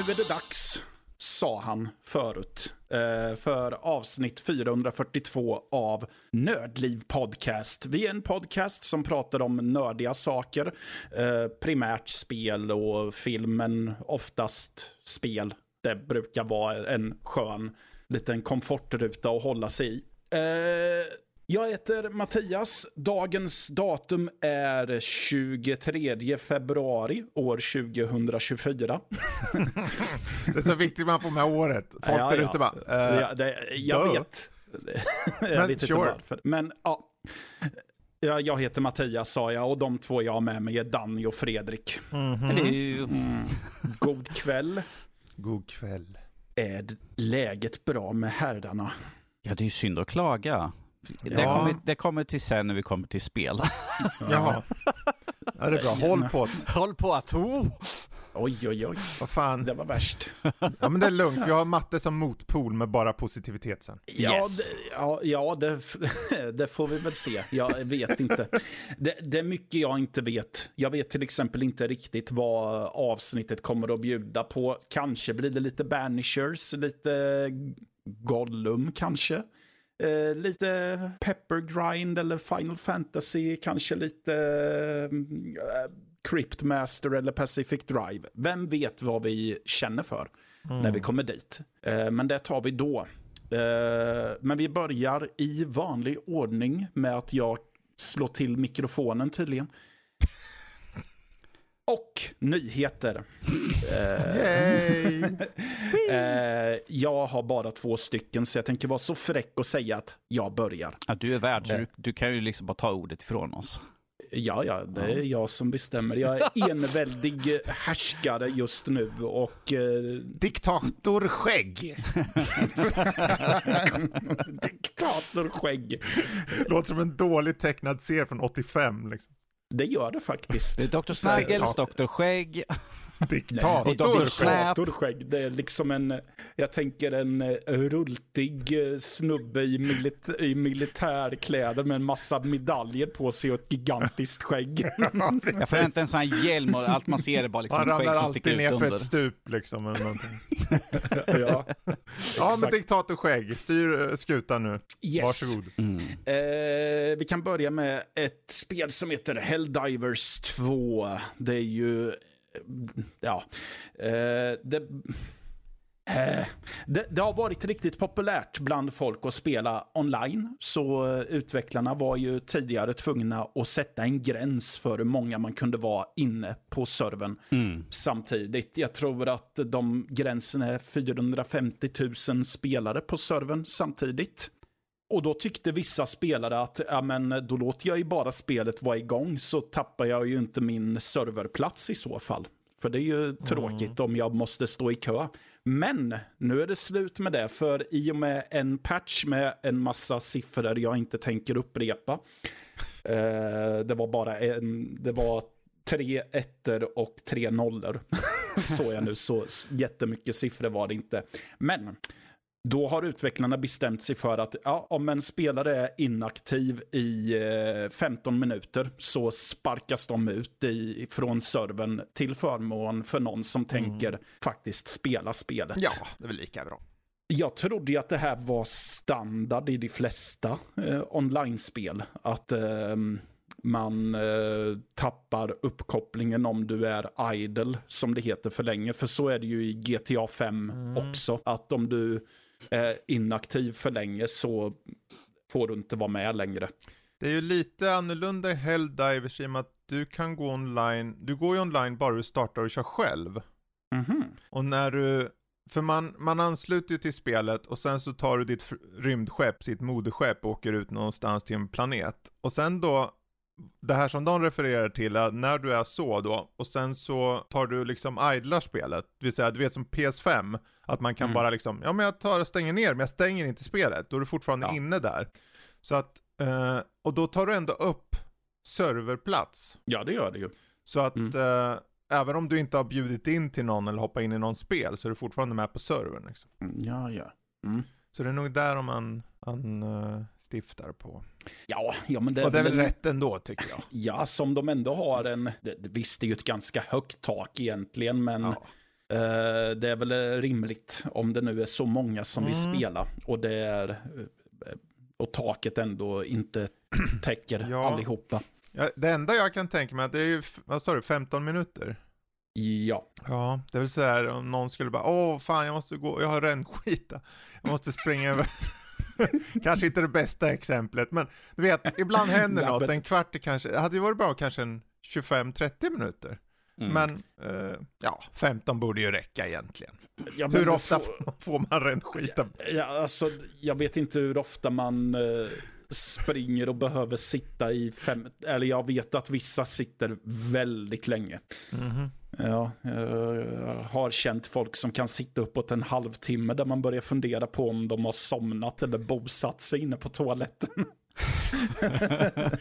Nu är det dags, sa han förut, Eh, för avsnitt 442 av Nördliv Podcast. Vi är en podcast som pratar om nördiga saker, eh, primärt spel och filmen, oftast spel. Det brukar vara en skön liten komfortruta att hålla sig i. Eh, Eh, jag heter Mattias. Dagens datum är 23 februari år 2024. Det är så viktigt man får med året. Folk Ja, där ja. ute bara, eh, ja, det, jag duh. vet. jag Men vet inte sure. varför. Men ja. Ja, jag heter Mattias sa jag och de två jag har med mig är Danny och Fredrik. Hello. God kväll. God kväll. Är läget bra med herrarna? Ja, det är ju synd att klaga. Det, Ja. kommer, det kommer till sen när vi kommer till spel. Jaha. Ja, det är bra. Håll på. Håll på att... Oh. Oj, oj, oj. Vad fan. Det var värst. Ja, men det är lugnt. Vi har matte som motpol med bara positivitet sen. Ja, Yes. det, ja, ja det, det får vi väl se. Jag vet inte. Det, det är mycket jag inte vet. Jag vet till exempel inte riktigt vad avsnittet kommer att bjuda på. Kanske blir det lite Banishers, lite Gollum kanske. Eh, lite Pepper Grind eller Final Fantasy, kanske lite eh, Cryptmaster eller Pacific Drive. Vem vet vad vi känner för när vi kommer dit. Eh, men det tar vi då. Eh, men vi börjar i vanlig ordning med att jag slår till mikrofonen tydligen. Och nyheter. Yay! Eh, jag har bara två stycken så jag tänker vara så fräck och säga att jag börjar. Ja, du är värd, så du, du kan ju liksom bara ta ordet ifrån oss. Ja, ja, det är jag som bestämmer. Jag är enväldig härskare just nu och eh, Diktatorskägg. diktatorskägg. Låter som en dåligt tecknad serie från 85 liksom. Det gör det faktiskt. Det är Dr. Snuggles, Dr. Skägg. Diktator. Diktattorskägg. Det är liksom en, jag tänker en eh, rultig eh, snubbe i, milit, i militärkläder med en massa medaljer på sig och ett gigantiskt skägg. Jag förväntar en sån här hjälm och allt man ser är bara liksom Han skägg ramlar som sticker alltid ut ner för under. ett stup liksom. Eller någonting. ja. Ja, men diktatorskägg. Styr eh, skutan nu. Yes. Varsågod. Mm. Eh, vi kan börja med ett spel som heter Helldivers 2. Det är ju, ja, eh, det, eh, det, det har varit riktigt populärt bland folk att spela online. Så eh, utvecklarna var ju tidigare tvungna att sätta en gräns för hur många man kunde vara inne på servern samtidigt. Jag tror att de gränsen är 450 000 spelare på servern samtidigt. Och då tyckte vissa spelare att ja, men då låter jag ju bara spelet vara igång så tappar jag ju inte min serverplats i så fall. För det är ju tråkigt om jag måste stå i kö. Men nu är det slut med det, för i och med en patch med en massa siffror jag inte tänker upprepa. Eh, det var bara en, det var tre ettor och tre nollor. så jag nu, så jättemycket siffror var det inte. Men då har utvecklarna bestämt sig för att ja, om en spelare är inaktiv i eh, 15 minuter så sparkas de ut i, från servern till förmån för någon som tänker faktiskt spela spelet. Ja, det är väl lika bra. Jag trodde ju att det här var standard i de flesta eh, online-spel. Att eh, man eh, tappar uppkopplingen om du är idle, som det heter för länge. För så är det ju i GTA 5 också. Att om du är inaktiv för länge så får du inte vara med längre. Det är ju lite annorlunda i Helldivers i och med att du kan gå online, du går ju online bara du startar och kör själv. Mhm. Och när du, för man, man ansluter ju till spelet och sen så tar du ditt rymdskepp, sitt moderskepp och åker ut någonstans till en planet. Och sen då, det här som de refererar till är när du är så då, och sen så tar du liksom idlar spelet, det vill säga du vet som PS5, att man kan Mm. bara liksom, ja men jag tar och stänger ner, men jag stänger inte spelet, då är du fortfarande Ja. inne där. Så att Eh, och då tar du ändå upp serverplats. Ja, det gör det ju. Så att Mm. eh, även om du inte har bjudit in till någon eller hoppat in i någon spel så är du fortfarande med på servern. Liksom. Mm, Ja, ja. Mm. Så det är nog där man, man eh, stiftar på. Ja, ja, men det och det är väl en- rätt ändå tycker jag. Ja, som de ändå har en... Det- visst, det är ju ett ganska högt tak egentligen, men Ja. Eh, det är väl eh, rimligt om det nu är så många som vill Mm. spela och det är... eh, Och taket ändå inte täcker Ja. allihopa. Ja, det enda jag kan tänka mig, att det är ju, vad sa du, 15 minuter? Ja, Ja, det är väl så här om någon skulle bara, åh fan jag måste gå, jag har rännskita. Jag måste springa över. kanske inte det bästa exemplet, men du vet, ibland händer något, en kvart kanske, det hade ju varit bra kanske en 25-30 minuter. Mm. Men, eh, ja, 15 borde ju räcka egentligen. ja Hur ofta får- får, man rännskita? Ja, alltså, jag vet inte hur ofta man eh, springer och behöver sitta i fem... Eller jag vet att vissa sitter väldigt länge. Mhm. Ja, jag har känt folk som kan sitta uppåt en halvtimme där man börjar fundera på om de har somnat eller bosatt sig inne på toaletten.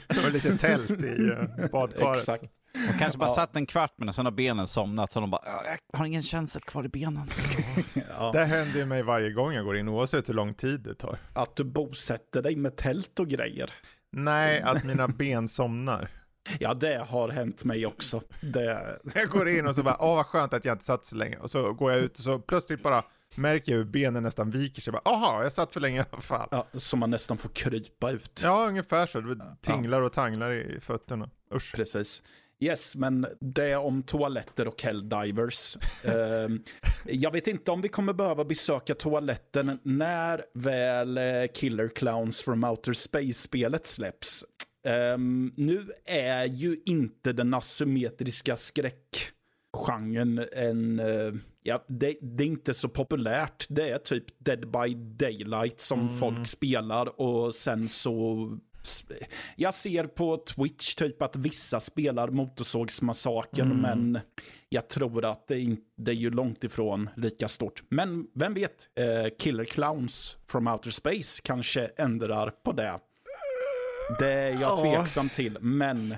Det var lite tält i uh, badkaret. Exakt. De kanske bara Ja. satt en kvart men sen har benen somnat så de bara, "Ja, jag har ingen känsel kvar i benen. Ja, Det händer ju mig varje gång jag går in, oavsett hur lång tid det tar. att du bosätter dig med tält och grejer. Nej, att mina ben somnar. Ja, det har hänt mig också. Det, Jag går in och så bara, åh vad skönt att jag inte satt så länge. Och så går jag ut och så plötsligt bara märker jag hur benen nästan viker sig. Bara, Aha, jag satt för länge i alla fall. ja, så man nästan får krypa ut. Ja, ungefär så. Det tinglar och tanglar i fötterna. Usch. Precis. Yes, men det om toaletter och helldivers. Ehm, jag vet inte om vi kommer behöva besöka toaletten när väl eh, Killer Clowns from Outer Space-spelet släpps. Ehm, nu är ju inte den asymmetriska skräckgenren en... eh, ja, det, det är inte så populärt. Det är typ Dead by Daylight som folk spelar och sen så... Jag ser på Twitch typ att vissa spelar Motorsågsmassakern, men jag tror att det, in, det är ju långt ifrån lika stort. Men vem vet, eh, Killer Clowns from Outer Space kanske ändrar på det. Det är jag Ja. tveksam till, men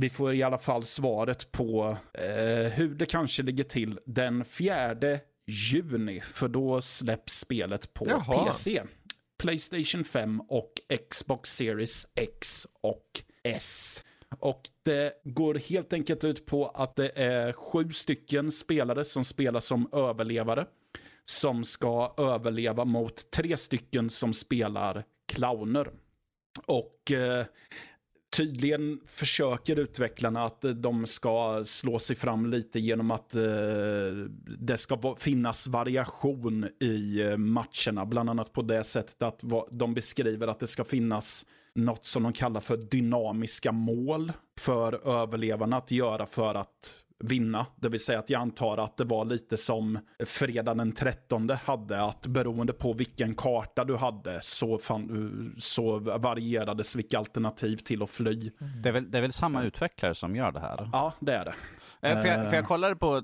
vi får i alla fall svaret på eh, hur det kanske ligger till den 4 juni, för då släpps spelet på Jaha. PC. Playstation 5 och Xbox Series X och S. Och det går helt enkelt ut på att det är sju stycken spelare som spelar som överlevare. Som ska överleva mot tre stycken som spelar clowner. Och eh, tydligen försöker utvecklarna att eh, de ska slå sig fram lite genom att eh, det ska finnas variation i eh, matcherna. Bland annat på det sättet att de beskriver att det ska finnas något som de kallar för dynamiska mål för överlevarna att göra för att vinna. Det vill säga att jag antar att det var lite som fredag den 13 hade, att beroende på vilken karta du hade så, fan, så varierades vilka alternativ till att fly. Det är, väl, det är väl samma utvecklare som gör det här? Ja, det är det. Eh, För jag, för jag kollade på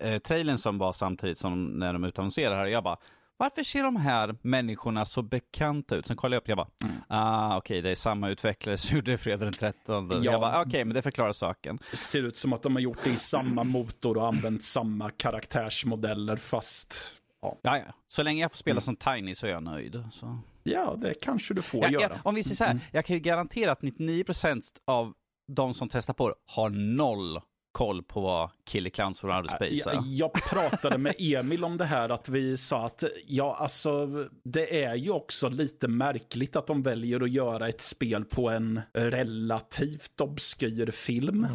eh, trailern som var samtidigt som när de utannonserade här jag bara varför ser de här människorna så bekanta ut? Sen kollade jag upp, jag bara, ah okej det är samma utvecklare som gjorde fredag den 13. Ja. Jag bara, okej men det förklarar saken. Det ser ut som att de har gjort det i samma motor och använt samma karaktärsmodeller fast... Ja, Ja, ja. Så länge jag får spela som Tiny så är jag nöjd. Så. ja det kanske du får Ja, göra. om vi säger så här, jag kan ju garantera att 99% av de som testar på det har noll koll på vad Killer Clowns for Outer Space är. Jag, jag pratade med Emil om det här, att vi sa att ja, alltså, det är ju också lite märkligt att de väljer att göra ett spel på en relativt obskyr film.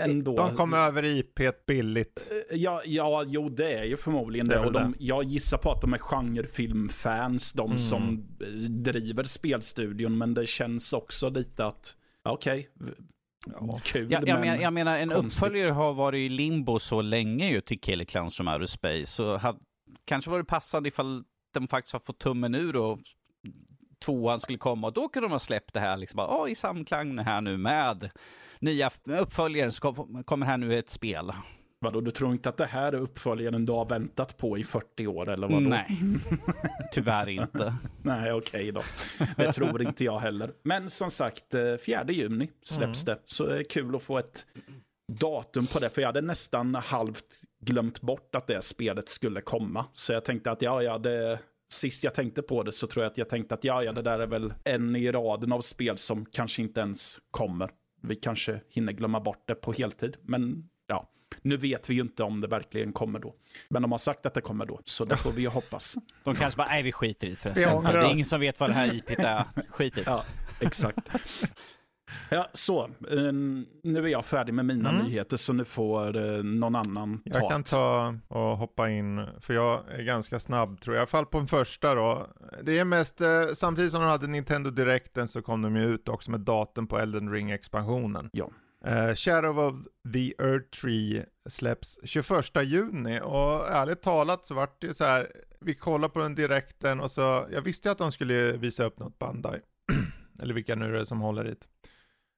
Ändå. De kom över IP billigt. Ja, ja, jo det är ju förmodligen Det det. Och de, jag gissar på att de är genrefilmfans, de som eh, driver spelstudion. Men det känns också lite att, okej, v- kul Ja, jag, men... men, jag menar, en konstigt. uppföljare har varit i limbo så länge ju till Killer Clowns from Outer Space. Så had, kanske var det passande ifall de faktiskt har fått tummen ur och tvåan skulle komma. Och då kunde de ha släppt det här liksom bara, "Åh, i samklang här nu med nya uppföljare så kom- kommer här nu ett spel. Vadå, du tror inte att det här är uppföljaren du har väntat på i 40 år eller vadå? Nej, tyvärr inte. Nej, okej då. Det tror inte jag heller. Men som sagt, eh, 4 juni släpps det. Så det är kul att få ett datum på det. För jag hade nästan halvt glömt bort att det spelet skulle komma. Så jag tänkte att ja, ja, det... Sist jag tänkte på det så tror jag att jag tänkte att ja, ja, det där är väl en i raden av spel som kanske inte ens kommer. Vi kanske hinner glömma bort det på heltid. Men ja, nu vet vi ju inte om det verkligen kommer då. Men de har sagt att det kommer då, så det får vi ju hoppas. De kanske bara, nej vi skiter i det förresten. Så det är ingen som vet vad det här IP't är. Skit i det. Ja, exakt. Ja, så. Nu är jag färdig med mina Mm. nyheter, så nu får eh, någon annan ta Jag kan ta och hoppa in, för jag är ganska snabb tror jag. I alla fall på den första då. Det är mest, eh, samtidigt som de hade Nintendo Directen så kom de ju ut också med datum på Elden Ring-expansionen. Ja. Eh, Shadow of the Earth Tree släpps 21 juni och ärligt talat så vart det så här, vi kollar på den direkten och så, jag visste att de skulle visa upp något Bandai. Eller vilka nu det är som håller hit.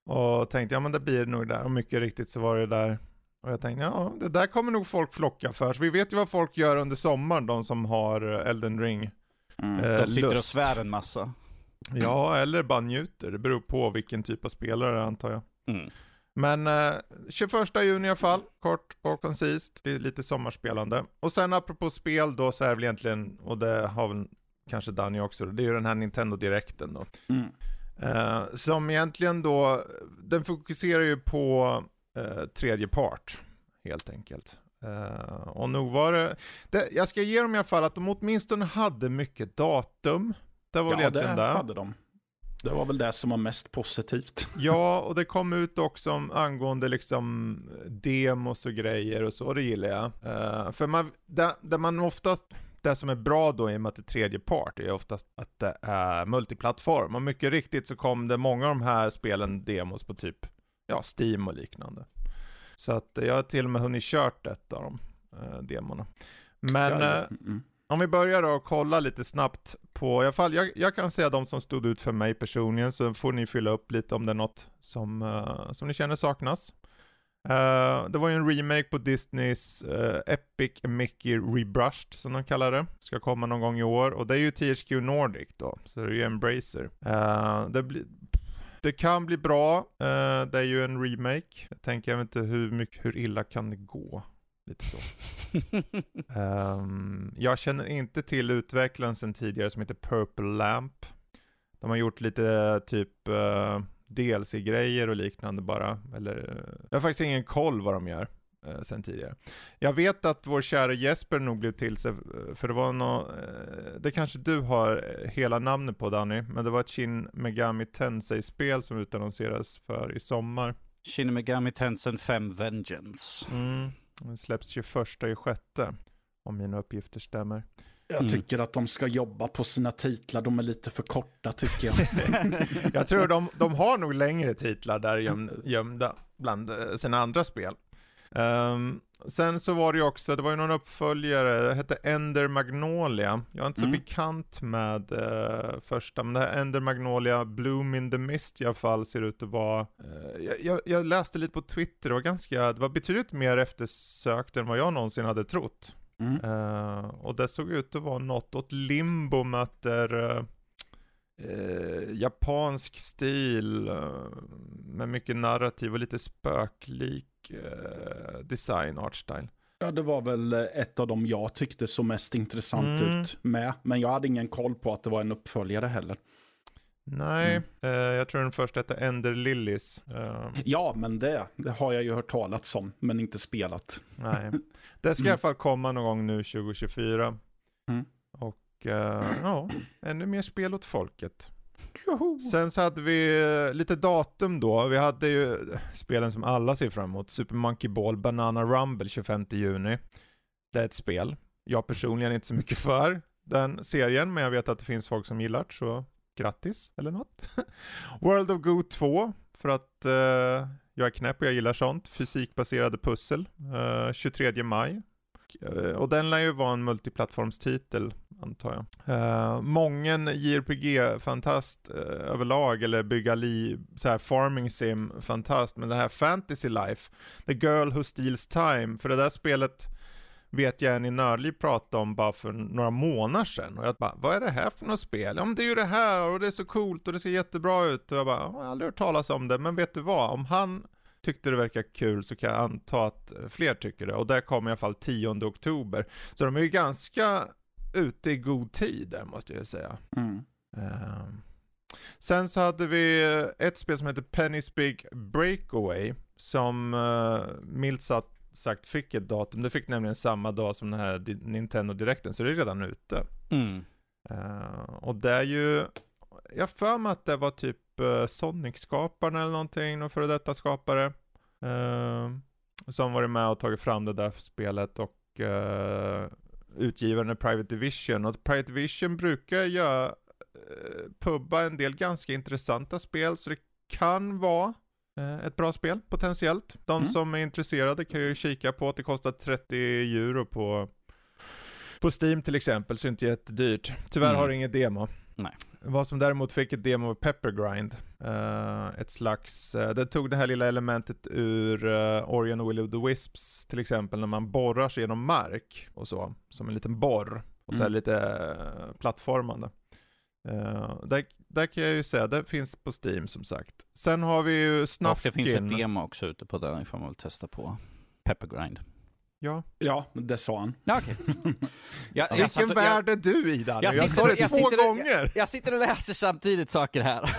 Och tänkte, ja men det blir nog där. Och mycket riktigt så var det där. Och jag tänkte, ja det där kommer nog folk flocka för. Så vi vet ju vad folk gör under sommaren, de som har Elden Ring. Mm. eh, De sitter och lust. svär en massa. Ja, eller bara njuter. Det beror på vilken typ av spelare antar jag. Mm. Men eh, 21 juni i alla fall, kort och koncist, det är lite sommarspelande. Och sen apropå spel då så är det väl egentligen, och det har väl kanske Danny också, det är ju den här Nintendo Directen då. Mm. Eh, som egentligen då, den fokuserar ju på eh, tredje part, helt enkelt. Eh, och nog var det, det, jag ska ge dem i alla fall att de åtminstone hade mycket datum. Det var Ja, det det. hade de. Det var väl det som var mest positivt. Ja, och det kom ut också om, angående liksom demos och grejer och så, och det gillar jag. Eh, för man, det, det man oftast, det som är bra då i och med att det är tredje part är oftast att det är multiplattform. Och mycket riktigt så kom det många av de här spelen demos på typ, ja, Steam och liknande. Så att jag har till och med hunnit kört ett av de eh, demorna. Men Ja, eh, mm om vi börjar då och kollar lite snabbt på, i alla fall, jag, jag kan säga de som stod ut för mig personligen, så får ni fylla upp lite om det är något som, uh, som ni känner saknas. Uh, det var ju en remake på Disneys uh, Epic Mickey Rebrushed, som de kallar det. Ska komma någon gång i år, och det är ju THQ Nordic då, så det är ju Embracer. Det, blir det kan bli bra, det är ju en remake. Jag tänker, jag vet inte hur, mycket, hur illa kan det gå? Lite så. Ehm, jag känner inte till utvecklaren sen tidigare som heter Purple Lamp. De har gjort lite typ uh, DLC-grejer och liknande bara. Eller, eh, jag har faktiskt ingen koll vad de gör uh, sen tidigare. Jag vet att vår kära Jesper nog blev till sig, eh, för det var nå eh, det kanske du har eh, hela namnet på Danny, men det var ett Shin Megami Tensei-spel som utannonserades för i sommar. Shin Megami Tensei 5 Vengeance. Mm. Den släpps 21 i sjätte, om mina uppgifter stämmer. Jag Mm. tycker att de ska jobba på sina titlar, de är lite för korta tycker jag. Jag tror de, de har nog längre titlar där göm, gömda bland eh, sina andra spel. Ehm, sen så var det ju också, det var ju någon uppföljare, det hette Ender Magnolia. Jag är inte så Mm. bekant med eh, första, men det här Ender Magnolia Bloom in the Mist i alla fall ser ut att vara, eh, jag, jag, läste lite på Twitter, det var ganska, det var betydligt mer eftersökt än vad jag någonsin hade trott. Mm. Eh, och det såg ut att vara något åt limbo möter eh, eh, japansk stil eh, med mycket narrativ och lite spöklik eh, design, art style. Ja, det var väl eh, ett av dem jag tyckte så mest intressant Mm. ut med. Men jag hade ingen koll på att det var en uppföljare heller. Nej, Mm. eh, jag tror den första hette Ender Lilies. Eh, Ja, men det, det har jag ju hört talats om, men inte spelat. nej, det ska i alla fall komma någon gång nu 2024. Mm. Och eh, ja, ännu mer spel åt folket. Joho. Sen så hade vi eh, lite datum då. Vi hade ju eh, spelen som alla ser fram emot. Super Monkey Ball Banana Rumble 25 juni. Det är ett spel. Jag personligen är inte så mycket för den serien, men jag vet att det finns folk som gillar det, så grattis eller något. World of Goo 2, för att uh, jag är knäpp och jag gillar sånt. Fysikbaserade pussel. uh, 23 maj. Eh, och den lär ju vara en multiplattformstitel, antar jag. Uh, mången JRPG-fantast uh, eh, överlag, eller bygga li, så här farming sim-fantast, men det här Fantasy Life, The Girl Who Steals Time, för det där spelet vet jag en i Nördliv pratade om bara för några månader sedan. Och jag bara, vad är det här för något spel? Ja men det är ju det här och det är så coolt och det ser jättebra ut. Och jag bara, jag har aldrig hört talas om det, men vet du vad? Om han tyckte det verkar kul så kan jag anta att fler tycker det. Och där kommer i alla fall 10 oktober. Så de är ju ganska ute i god tid där måste jag säga. Mm. Uh, sen så hade vi ett spel som heter Penny's Big Breakaway. Som uh, milt sagt sagt fick ett datum. Det fick nämligen samma dag som den här Nintendo Directen, så det är redan ute. Mm. Uh, och det är ju, jag för mig att det var typ uh, Sonic-skaparen eller någonting, någon före detta skapare. Uh, som varit med och tagit fram det där spelet och uh, utgivaren är Private Division. Och Private Division brukar göra, uh, pubba en del ganska intressanta spel, så det kan vara Eh, ett bra spel, potentiellt. De mm. som är intresserade kan ju kika på att det kostar 30 euro på, på Steam till exempel, så det är inte jättedyrt. Tyvärr mm. har det inget demo. Nej. Vad som däremot fick ett demo var Peppergrind. Uh, ett slags, uh, det tog det här lilla elementet ur uh, Orion och Will of the Wisps till exempel, när man borrar sig genom mark och så, som en liten borr. Och så mm. lite uh, plattformande. Uh, där, där kan jag ju säga, det finns på Steam som sagt. Sen har vi ju Snufkin. Och det finns ett demo också ute på den, ifall man vill testa på. Peppergrind. Ja. Ja, det sa han. Ja, okay. jag, jag Vilken och, värld är du i Danny? Jag, jag sa det två sitter, gånger. Jag, jag, sitter och läser samtidigt saker här.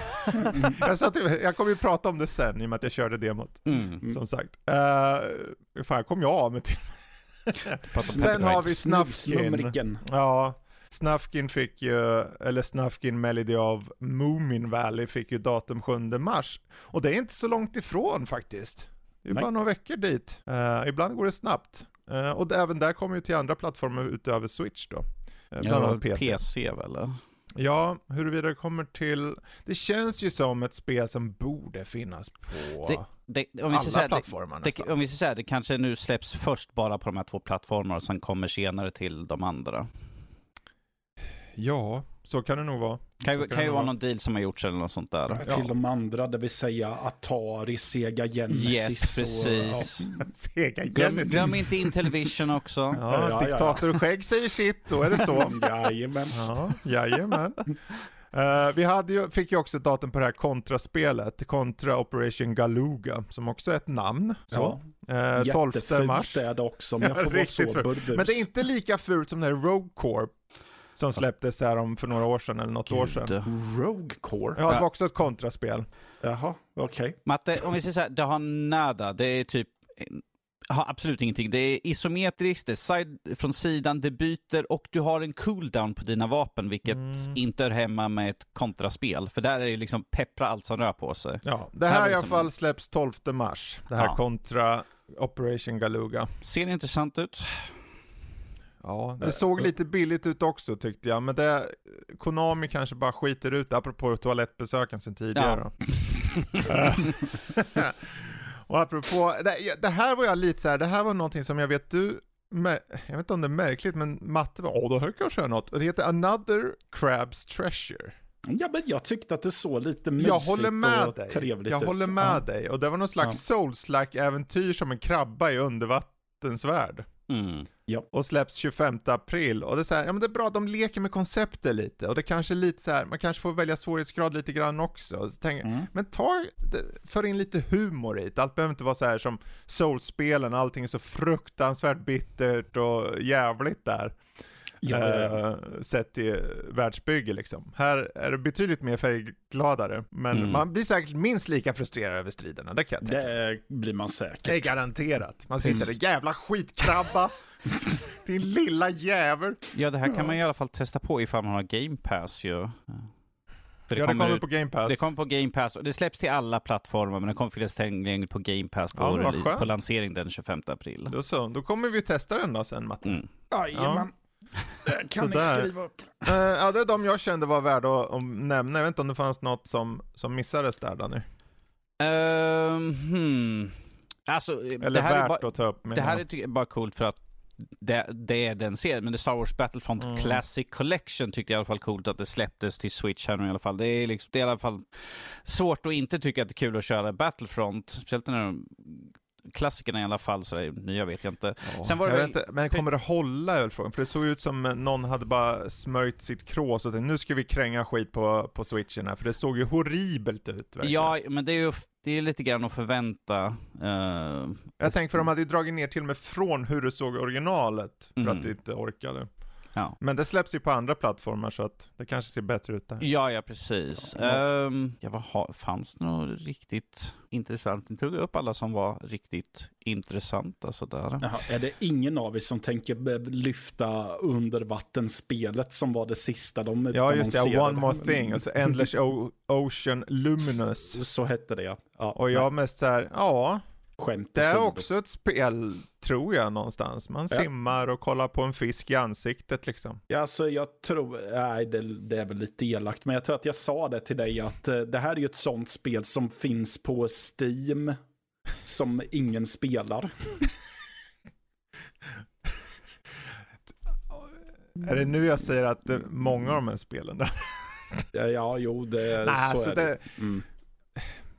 jag, sa till, jag kommer ju prata om det sen i och med att jag körde demot. Mm. Som sagt. Uh, fan, kom jag av mig till. sen har vi Snufkin. Ja. Snufkin fick ju, eller Snufkin Melody of Moomin Valley fick ju datum 7 mars. Och det är inte så långt ifrån faktiskt. Det är Nej. bara några veckor dit. Uh, ibland går det snabbt. Uh, och även där kommer ju till andra plattformar utöver Switch då. Uh, ja, PC. PC väl? Ja, huruvida det kommer till... Det känns ju som ett spel som borde finnas på det, det, om vi alla säga, plattformar det, nästan. Om vi ska säga det kanske nu släpps först bara på de här två plattformarna och sen kommer senare till de andra. Ja, så kan det nog vara. Kan, kan, kan ju vara någon deal som har gjorts eller något sånt där. Ja, till ja. de andra, det vill säga Atari, Sega Genesis. Yes, precis. Och, ja. Sega Genesis. Glöm, glöm inte Intellivision också. Ja, ja diktator Skägg säger sitt, då är det så. jajamän. Ja, jajamän. Uh, vi hade ju, fick ju också ett datum på det här kontraspelet, Contra Operation Galuga, som också är ett namn. Så. Ja. Uh, 12 mars. är det också, men jag får vara så burdus. Men det är inte lika fult som det här Rogue Corp som släpptes här om för några år sedan eller något Gud. år sedan. Rogue Core? Ja, det var också ett kontraspel. Jaha, okej. Okay. Matte, om vi säger så här, det har nada. Det är typ har absolut ingenting. Det är isometriskt, det är side, från sidan, det byter och du har en cooldown på dina vapen, vilket mm. inte hör hemma med ett kontraspel. För där är det liksom peppra allt som rör på sig. Ja, det här, här i alla fall släpps 12 mars. Det här ja. kontra Operation Galuga. Ser intressant ut. Ja, det såg lite billigt ut också tyckte jag, men det, Konami kanske bara skiter ut det, apropå toalettbesöken sen tidigare. Ja. och apropå, det, det, här var jag lite så här, det här var någonting som jag vet du, jag vet inte om det är märkligt, men matte var, åh, det här kanske är något. Det heter Another Crab's Treasure. Ja, men jag tyckte att det såg lite mysigt jag håller med och dig. trevligt jag ut. Jag håller med ja. dig, och det var någon slags ja. souls-like äventyr som en krabba i undervattensvärld. Mm. Ja. Och släpps 25 april. Och det är så här, ja men det är bra, de leker med konceptet lite. Och det kanske är lite så här, man kanske får välja svårighetsgrad lite grann också. Så tänk, mm. Men ta, för in lite humor i det. Allt behöver inte vara så här som Souls-spelen, allting är så fruktansvärt bittert och jävligt där. Ja, eh, sett till världsbygge liksom. Här är det betydligt mer färggladare, men mm. man blir säkert minst lika frustrerad över striderna, det kan jag tänka. Det blir man säkert. Det är garanterat. Man sitter där, jävla skitkrabba! Din lilla jävel! Ja, det här kan man i alla fall testa på ifall man har game pass ju. För det ja, kommer, det kommer på Game Pass. Det kommer på Game Pass och det släpps till alla plattformar men det kommer finnas tillgängligt på Game Pass på, ja, på lansering den 25 april. Då så, då kommer vi testa den då sen Matte. Mm. Jajamän. Det kan ni skriva upp. Uh, ja, det är de jag kände var värda att, att, nämna. Jag vet inte om det fanns något som, som missades där Danny? Uh, hmm. Alltså, Eller det här värt är bara, att ta upp. Det här är bara coolt för att det, det är den serien. Men det Star Wars Battlefront Mm. Classic Collection tyckte jag i alla fall coolt att det släpptes till Switch här nu i alla fall. Det är, liksom, det är i alla fall svårt att inte tycka att det är kul att köra Battlefront. Speciellt när de klassikerna i alla fall, så där, nya vet jag inte. Sen var det jag väl- vet inte, men kommer det hålla är frågan? För det såg ut som någon hade bara smörjt sitt krås och tänkte, nu ska vi kränga skit på, på switchen här, för det såg ju horribelt ut verkligen. Ja, men det är ju det är lite grann att förvänta. eh, Jag tänkte för de hade ju dragit ner till och med från hur det såg originalet, för Mm. att det inte orkade. Ja. Men det släpps ju på andra plattformar så att det kanske ser bättre ut där. Ja, ja precis. Ja. Ehm, ja, vad fanns det något riktigt intressant? Ni tog upp alla som var riktigt intressanta sådär. Jaha, är det ingen av er som tänker lyfta undervattensspelet som var det sista de Ja just det? One More Thing, och så Endless o Ocean Luminous. Så hette det ja. ja Och jag mest så här, ja, Skämt det är också ett spel, tror jag någonstans. Man Ja. simmar och kollar på en fisk i ansiktet liksom. Ja, alltså jag tror, nej det, det är väl lite elakt, men jag tror att jag sa det till dig att eh, det här är ju ett sånt spel som finns på Steam som ingen spelar. Är det nu jag säger att det, många av de här spelen där? Ja, ja jo, det, Nej, så alltså är det. det, Mm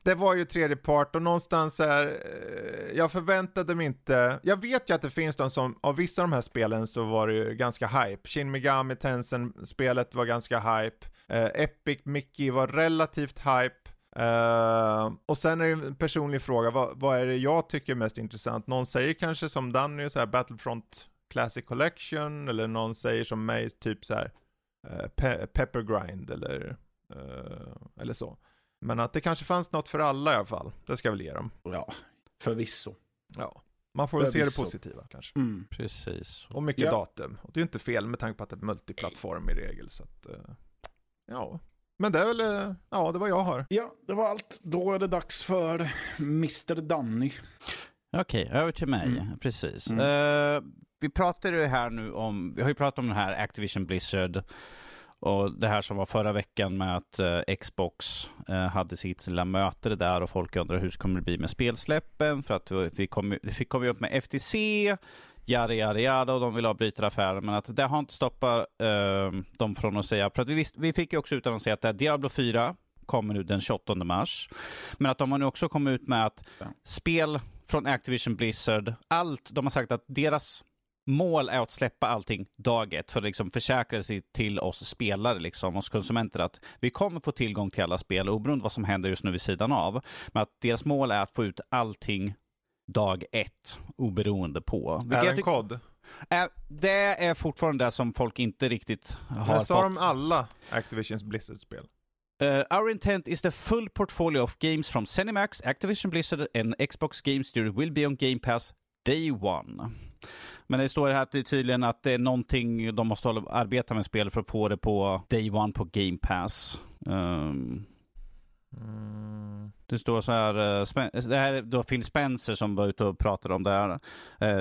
det var ju tredje part och någonstans är, eh, jag förväntade mig inte, jag vet ju att det finns de som, av vissa av de här spelen så var det ju ganska hype. Shin Megami Tensei-spelet var ganska hype. Eh, Epic Mickey var relativt hype. Uh, och sen är det en personlig fråga, vad, vad är det jag tycker är mest intressant? Någon säger kanske som Danny, så här Battlefront Classic Collection, eller någon säger som mig, typ så här uh, Pe- Pepper Grind eller, uh, eller så. Men att det kanske fanns något för alla i alla fall. Det ska jag väl ge dem. Ja, förvisso. Ja. Man får väl se det positiva kanske. Mm. Precis. Och mycket Ja. datum. Och det är ju inte fel med tanke på att det är multiplattform i regel. Så att, eh, ja. Men det är väl, eh, ja det var jag har. Ja, det var allt. Då är det dags för Mr. Danny. Okej, över till mig. Mm. Precis. Mm. Eh, vi pratar ju här nu om, vi har ju pratat om den här Activision Blizzard och det här som var förra veckan med att eh, Xbox eh, hade sitt lilla möte där och folk undrar hur det kommer det bli med spelsläppen? För att vi kom, vi kom ju upp med FTC, yada yada yada och de vill avbryta affären. Men att det har inte stoppat eh, dem från att säga, för att vi, visst, vi fick ju också utan att säga att Diablo 4 kommer nu den 28 mars. Men att de har nu också kommit ut med att spel från Activision Blizzard, allt, de har sagt att deras mål är att släppa allting dag ett för att liksom försäkra sig till oss spelare, liksom, oss konsumenter, att vi kommer få tillgång till alla spel oberoende vad som händer just nu vid sidan av. Men att deras mål är att få ut allting dag ett, oberoende på. Vilket jag Även tycker- kod. är, det är fortfarande det som folk inte riktigt har Men fått. sa de alla Activisions Blizzard-spel? Uh, our intent is the full portfolio of games from Zenimax, Activision Blizzard and Xbox Game Studio will be on Game Pass day one. Men det står här att det är tydligen att det är någonting de måste hålla, arbeta med spel för att få det på day one på Game Pass. Um, Mm. det står så här, eh, Spen- det här är då Phil Spencer som var ute och pratade om det här. Eh,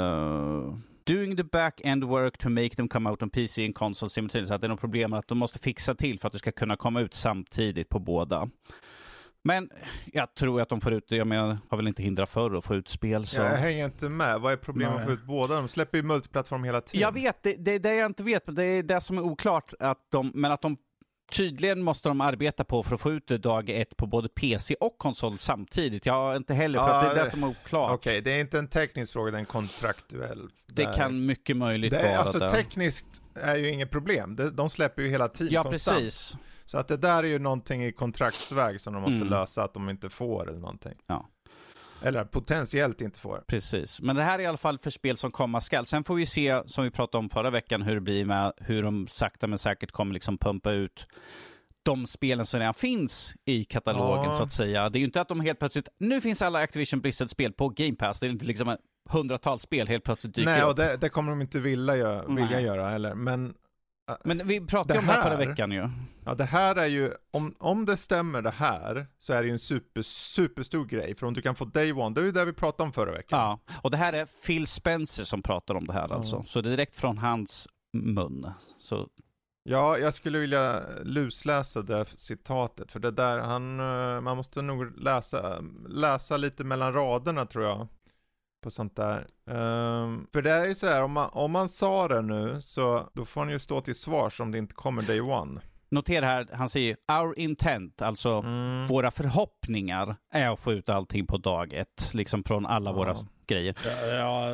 eh, doing the back-end work to make them come out on PC and console simultaneously. Att det är något problem att de måste fixa till för att det ska kunna komma ut samtidigt på båda. Men jag tror att de får ut det. Jag menar, har väl inte hindrat förr att få ut spel. Så. Jag hänger inte med. Vad är problemet med att få ut båda? De släpper ju multiplattform hela tiden. Jag vet, det, det är det jag inte vet, men det är det som är oklart. Att de, men att de tydligen måste de arbeta på för att få ut det dag ett på både PC och konsol samtidigt. Jag har inte heller, för att det är det som är oklart. Okej, det är inte en teknisk fråga, det är en kontraktuell. Det Där- kan mycket möjligt det är, vara Alltså det. tekniskt är ju inget problem. De, de släpper ju hela tiden Ja, konstant. precis. Så att det där är ju någonting i kontraktsväg som de måste Mm. lösa att de inte får eller någonting. Ja. Eller potentiellt inte får. Precis, men det här är i alla fall för spel som komma skall. Sen får vi se, som vi pratade om förra veckan, hur det blir med hur de sakta men säkert kommer liksom pumpa ut de spelen som redan finns i katalogen Ja. så att säga. Det är ju inte att de helt plötsligt, nu finns alla Activision Blizzard-spel på Game Pass. Det är inte liksom hundratals spel helt plötsligt dyker Nej, och upp. det, det kommer de inte vilja göra, vilja Nej. göra heller. Men Men vi pratade ju Det om det här förra veckan ju. ja, det här är ju, om, om det stämmer det här, så är det ju en super, superstor grej. För om du kan få Day One, det är ju det vi pratade om förra veckan. Ja, och det här är Phil Spencer som pratar om det här alltså. Ja. Så det är direkt från hans mun. Så Ja, jag skulle vilja lusläsa det citatet, för det där, han, eh, man måste nog läsa, läsa lite mellan raderna tror jag. På sånt där. Ehm, för det är ju så här, om man, om man sa det nu, så då får han ju stå till svars om det inte kommer day one. Notera här, han säger our intent, alltså Mm. våra förhoppningar är att få ut allting på dag ett, liksom från alla Ja. våra grejer. Ja,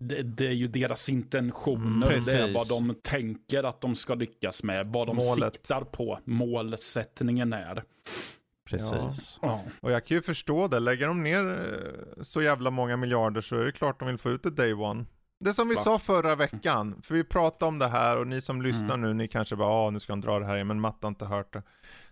det, det är ju deras intentioner. Mm, det är precis. vad de tänker att de ska lyckas med. Vad de Målet. siktar på. Målsättningen är. Precis. Ja. Och jag kan ju förstå det, lägger de ner eh, så jävla många miljarder så är det klart de vill få ut det day one. Det som vi Va? sa förra veckan, för vi pratade om det här och ni som lyssnar Mm. nu, ni kanske bara ah nu ska han dra det här igen, men Matte har inte hört det.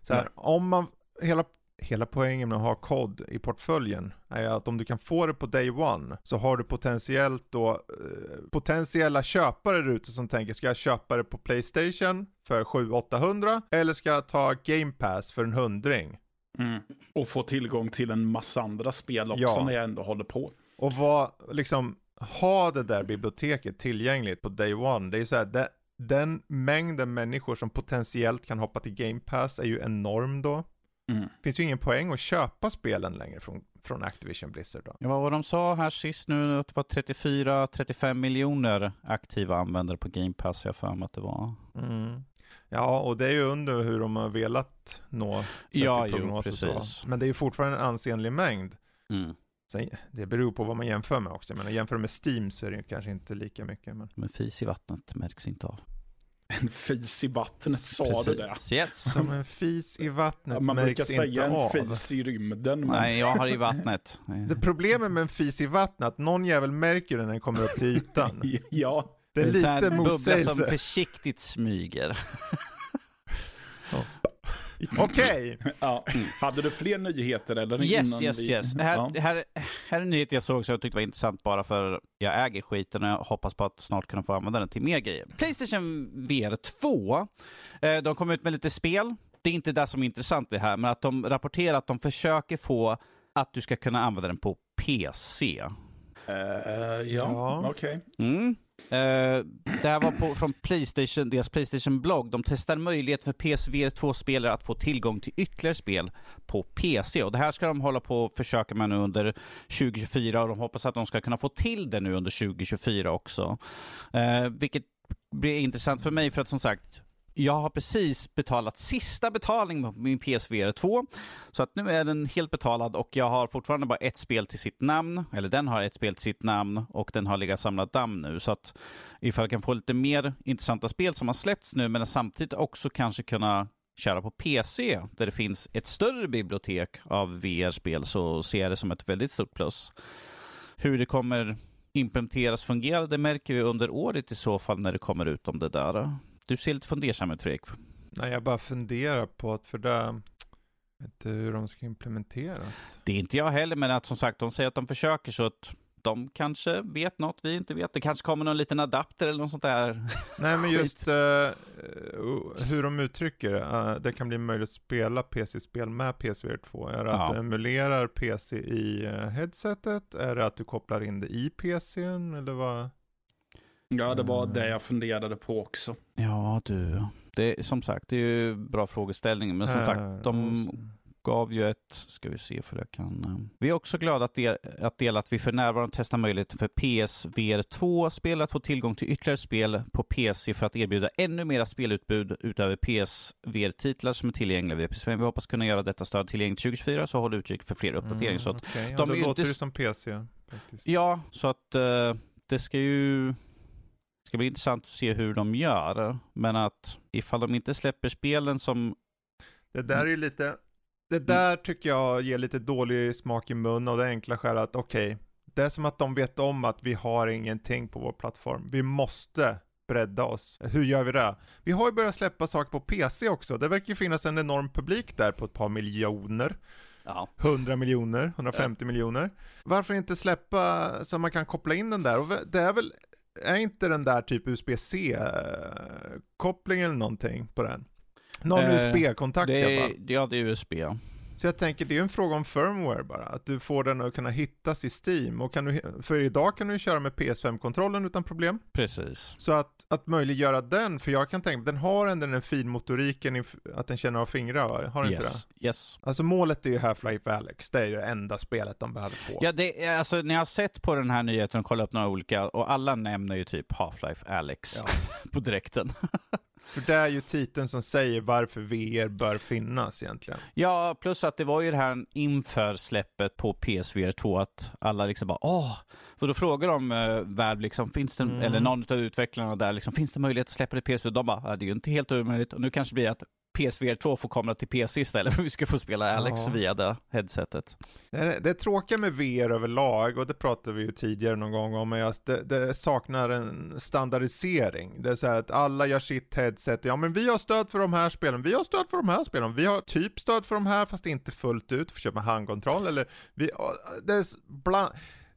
Så här, Nej. om man, hela, hela poängen med att ha kod i portföljen är att om du kan få det på day one så har du potentiellt då, eh, potentiella köpare där ute som tänker ska jag köpa det på Playstation för 700-800 eller ska jag ta Game Pass för en hundring? Mm. Och få tillgång till en massa andra spel också Ja. när jag ändå håller på. Och vad, liksom, ha det där biblioteket tillgängligt på day one. Det är ju så här, det, den mängden människor som potentiellt kan hoppa till Game Pass är ju enorm då. Mm. finns ju ingen poäng att köpa spelen längre från, från Activision Blizzard då. Ja, vad var de sa här sist nu? Att det var 34-35 miljoner aktiva användare på Game Pass, jag för mig att det var. Mm. Ja, och det är ju under hur de har velat nå sett Ja, jo, prognos och så. precis. Men det är ju fortfarande en ansenlig mängd. Mm. Sen, det beror på vad man jämför med också. Men jämför med Steam så är det ju kanske inte lika mycket. Men... Men fis i vattnet märks inte av. En fis i vattnet, sa du det? Precis. Yes. Som en fis i vattnet Ja, man märks brukar säga en av. fis i rymden. Men... Nej, jag har i vattnet. Det problemet med en fis i vattnet, att någon jävel märker den när den kommer upp till ytan. Ja, Det är en sån här lite bubbla som motsägelse. försiktigt smyger. Okej, ja. Hade du fler nyheter eller? Yes, innan yes, vi... yes. Det här, Ja. det här, här är en nyhet jag såg som jag tyckte var intressant bara för jag äger skiten och jag hoppas på att snart kunna få använda den till mer grejer. Playstation VR 2, eh, de kom ut med lite spel. Det är inte det som är intressant det här, men att de rapporterar att de försöker få att du ska kunna använda den på PC. Eh, ja, Ja. okej. Mm. Uh, det här var på, från Playstation, deras Playstation-blogg. De testar möjlighet för PSVR 2-spelare att få tillgång till ytterligare spel på PC. Och Det här ska de hålla på och försöka med nu under 2024 och de hoppas att de ska kunna få till det nu under 2024 också. Uh, vilket blir intressant för mig för att som sagt, jag har precis betalat sista betalningen på min PSVR 2. Så att nu är den helt betalad och jag har fortfarande bara ett spel till sitt namn. Eller den har ett spel till sitt namn och den har legat samlat damm nu. Så att ifall jag kan få lite mer intressanta spel som har släppts nu men samtidigt också kanske kunna köra på PC där det finns ett större bibliotek av VR-spel så ser jag det som ett väldigt stort plus. Hur det kommer implementeras fungera det märker vi under året i så fall när det kommer ut om det där. Du ser lite fundersam ut Fredrik. nej jag bara funderar på att för det, vet inte hur de ska implementera det. Det är inte jag heller, men att som sagt, de säger att de försöker så att de kanske vet något vi inte vet. Det kanske kommer någon liten adapter eller något sånt där. Nej men just eh, hur de uttrycker det. eh, det kan bli möjligt att spela PC-spel med PSVR 2. Är det att Ja. du emulerar PC i eh, headsetet? Är det att du kopplar in det i PCn? Eller vad? Ja, det var Mm. det jag funderade på också. Ja, du. Det är, som sagt, det är ju bra frågeställning, men som Här, sagt, de gav ju ett, ska vi se för jag kan... eh, Vi är också glada att, del, att dela att vi för närvarande testar möjligheten för PSVR 2-spel att få tillgång till ytterligare spel på PC för att erbjuda ännu mera spelutbud utöver PSVR-titlar som är tillgängliga via PS5. Vi hoppas kunna göra detta stöd tillgängligt 2024, så håll utkik för fler uppdateringar. Mm, ja, de då låter inte- det som PC faktiskt. ja, så att eh, det ska ju... Ska bli intressant att se hur de gör, men att ifall de inte släpper spelen som Det där är ju lite, det där tycker jag ger lite dålig smak i mun av det enkla skälet att okej, det är som att de vet om att vi har ingenting på vår plattform. Vi måste bredda oss. Hur gör vi det? Vi har ju börjat släppa saker på PC också. Det verkar ju finnas en enorm publik där på ett par miljoner. Ja. 100 miljoner, 150 miljoner. Varför inte släppa så man kan koppla in den där? Och det är väl, är inte den där typ USB-C-koppling eller någonting på den? Någon Eh, USB-kontakt i alla fall. ja, det är USB. Så jag tänker, det är en fråga om firmware bara. Att du får den att kunna hittas i Steam. Och kan du, för idag kan du köra med PS5-kontrollen utan problem. Precis. Så att, att möjliggöra den, för jag kan tänka den har ändå den finmotoriken, att den känner av fingrar, har den inte det? Yes. yes. Alltså målet är ju Half-Life Alex, det är ju det enda spelet de behöver få. Ja, det, är- alltså, när jag har sett på den här nyheten och kollat upp några olika, och alla nämner ju typ Half-Life Alex Ja. på direkten. För det är ju titeln som säger varför VR bör finnas egentligen. Ja, plus att det var ju det här inför släppet på PSVR 2 att alla liksom bara åh, för då frågar de uh, Valve liksom, finns det, Mm. eller någon av utvecklarna där liksom, finns det möjlighet att släppa det i PSVR? De bara, det är ju inte helt omöjligt och nu kanske det blir att PSVR 2 får komma till PC istället för vi ska få spela Alex Ja. via det headsetet. Det är, det är tråkiga med VR överlag, och det pratade vi ju tidigare någon gång om, att det, det saknar en standardisering. Det är så här att alla gör sitt headset, ja men vi har stöd för de här spelen, vi har stöd för de här spelen, vi har typ stöd för de här fast inte fullt ut, för köpa handkontroll eller vi, det är bland,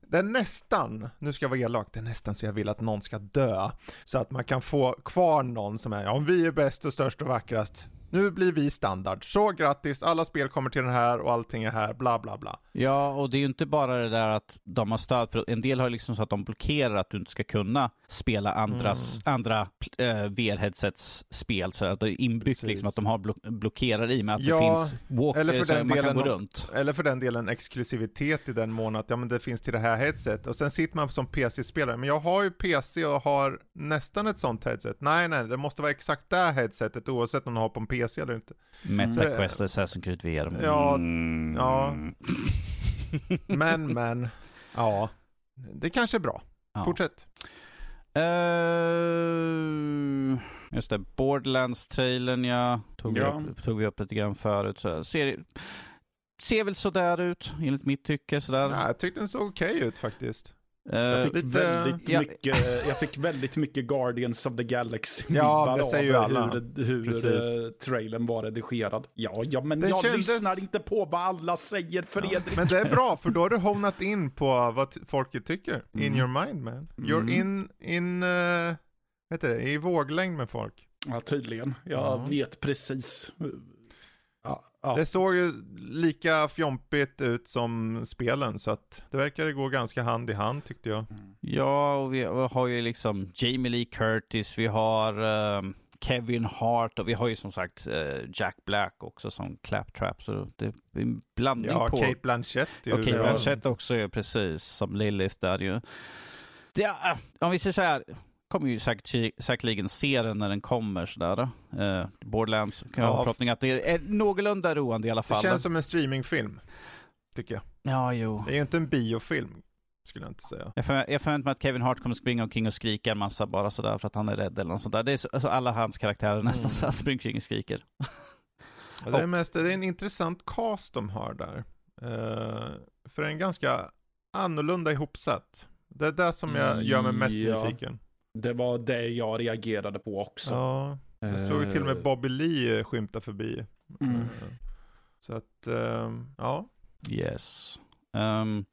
det är nästan, nu ska jag vara elak, det är nästan så jag vill att någon ska dö. Så att man kan få kvar någon som är, ja vi är bäst och störst och vackrast. Nu blir vi standard. Så grattis, alla spel kommer till den här och allting är här, bla bla bla. Ja, och det är ju inte bara det där att de har stöd, för en del har liksom så att de blockerar att du inte ska kunna spela andras, andra uh, VR-headsets spel, så att det är inbyggt Precis. liksom att de har block blockerar i med att Ja, det finns walk, eller för eh, så den man kan gå runt. Eller för den delen exklusivitet i den mån att ja men det finns till det här headset och sen sitter man som PC-spelare, men jag har ju PC och har nästan ett sånt headset. Nej nej, det måste vara exakt det headsetet oavsett om du har på en PC eller inte. MetaQuest och Assassin's Creed VR. Mm. Ja, Mm. ja. Men men, ja, det kanske är bra. Ja. Fortsätt. Eh, just det, Borderlands-trailern ja, tog, Ja. Vi upp, tog vi upp lite grann förut. Så ser, ser väl sådär ut, enligt mitt tycke. Sådär. Ja, jag tyckte den såg okej ut faktiskt. Eh, Jag fick, lite- väldigt Ja. mycket, jag fick väldigt mycket Guardians of the Galaxy Ja, säger ju av alla. hur, hur Precis. eh, trailern var redigerad. Ja, ja men Det jag kändes- lyssnar inte på vad alla säger Fredrik. Men det är bra, för då har du honat in på vad folket tycker. In Mm. your mind man. You're Mm. in, in, uh, du det, i våglängd med folk. Ja, tydligen. Jag Ja. vet precis. Ja, ja. Det såg ju lika fjompigt ut som spelen, så att det verkade gå ganska hand i hand tyckte jag. Ja, och vi har ju liksom Jamie Lee Curtis, vi har eh, Kevin Hart och vi har ju som sagt eh, Jack Black också som Claptrap. Så det är en blandning Ja, på... Kate Blanchett. ju- Okej, Ja. Blanchett också ju precis som Lilith där ju. Det, ja, om vi säger så här, kommer ju säkert, säkerligen se den när den kommer sådär. Uh, Borderlands, kan jag ha Ja, förhoppning att det är någorlunda roande i alla Det fall. känns som en streamingfilm, tycker jag. Ja, jo. Det är ju inte en biofilm, skulle jag inte säga. Jag för- jag förväntar mig att Kevin Hart kommer springa omkring och skrika en massa bara sådär för att han är rädd eller något sånt där. Det är så, alltså alla hans karaktärer nästan Mm. så att springer omkring och skriker. Ja, det, är mest, det är en intressant cast de har där. Eh, för en ganska annorlunda ihopsatt. Det är det som jag gör mig mest Ja. nyfiken. Det var det jag reagerade på också. Ja, jag såg ju till och med Eh, Bobby Lee eh, skymta förbi. Mm. Eh, Så att, eh, ja. Yes. Um,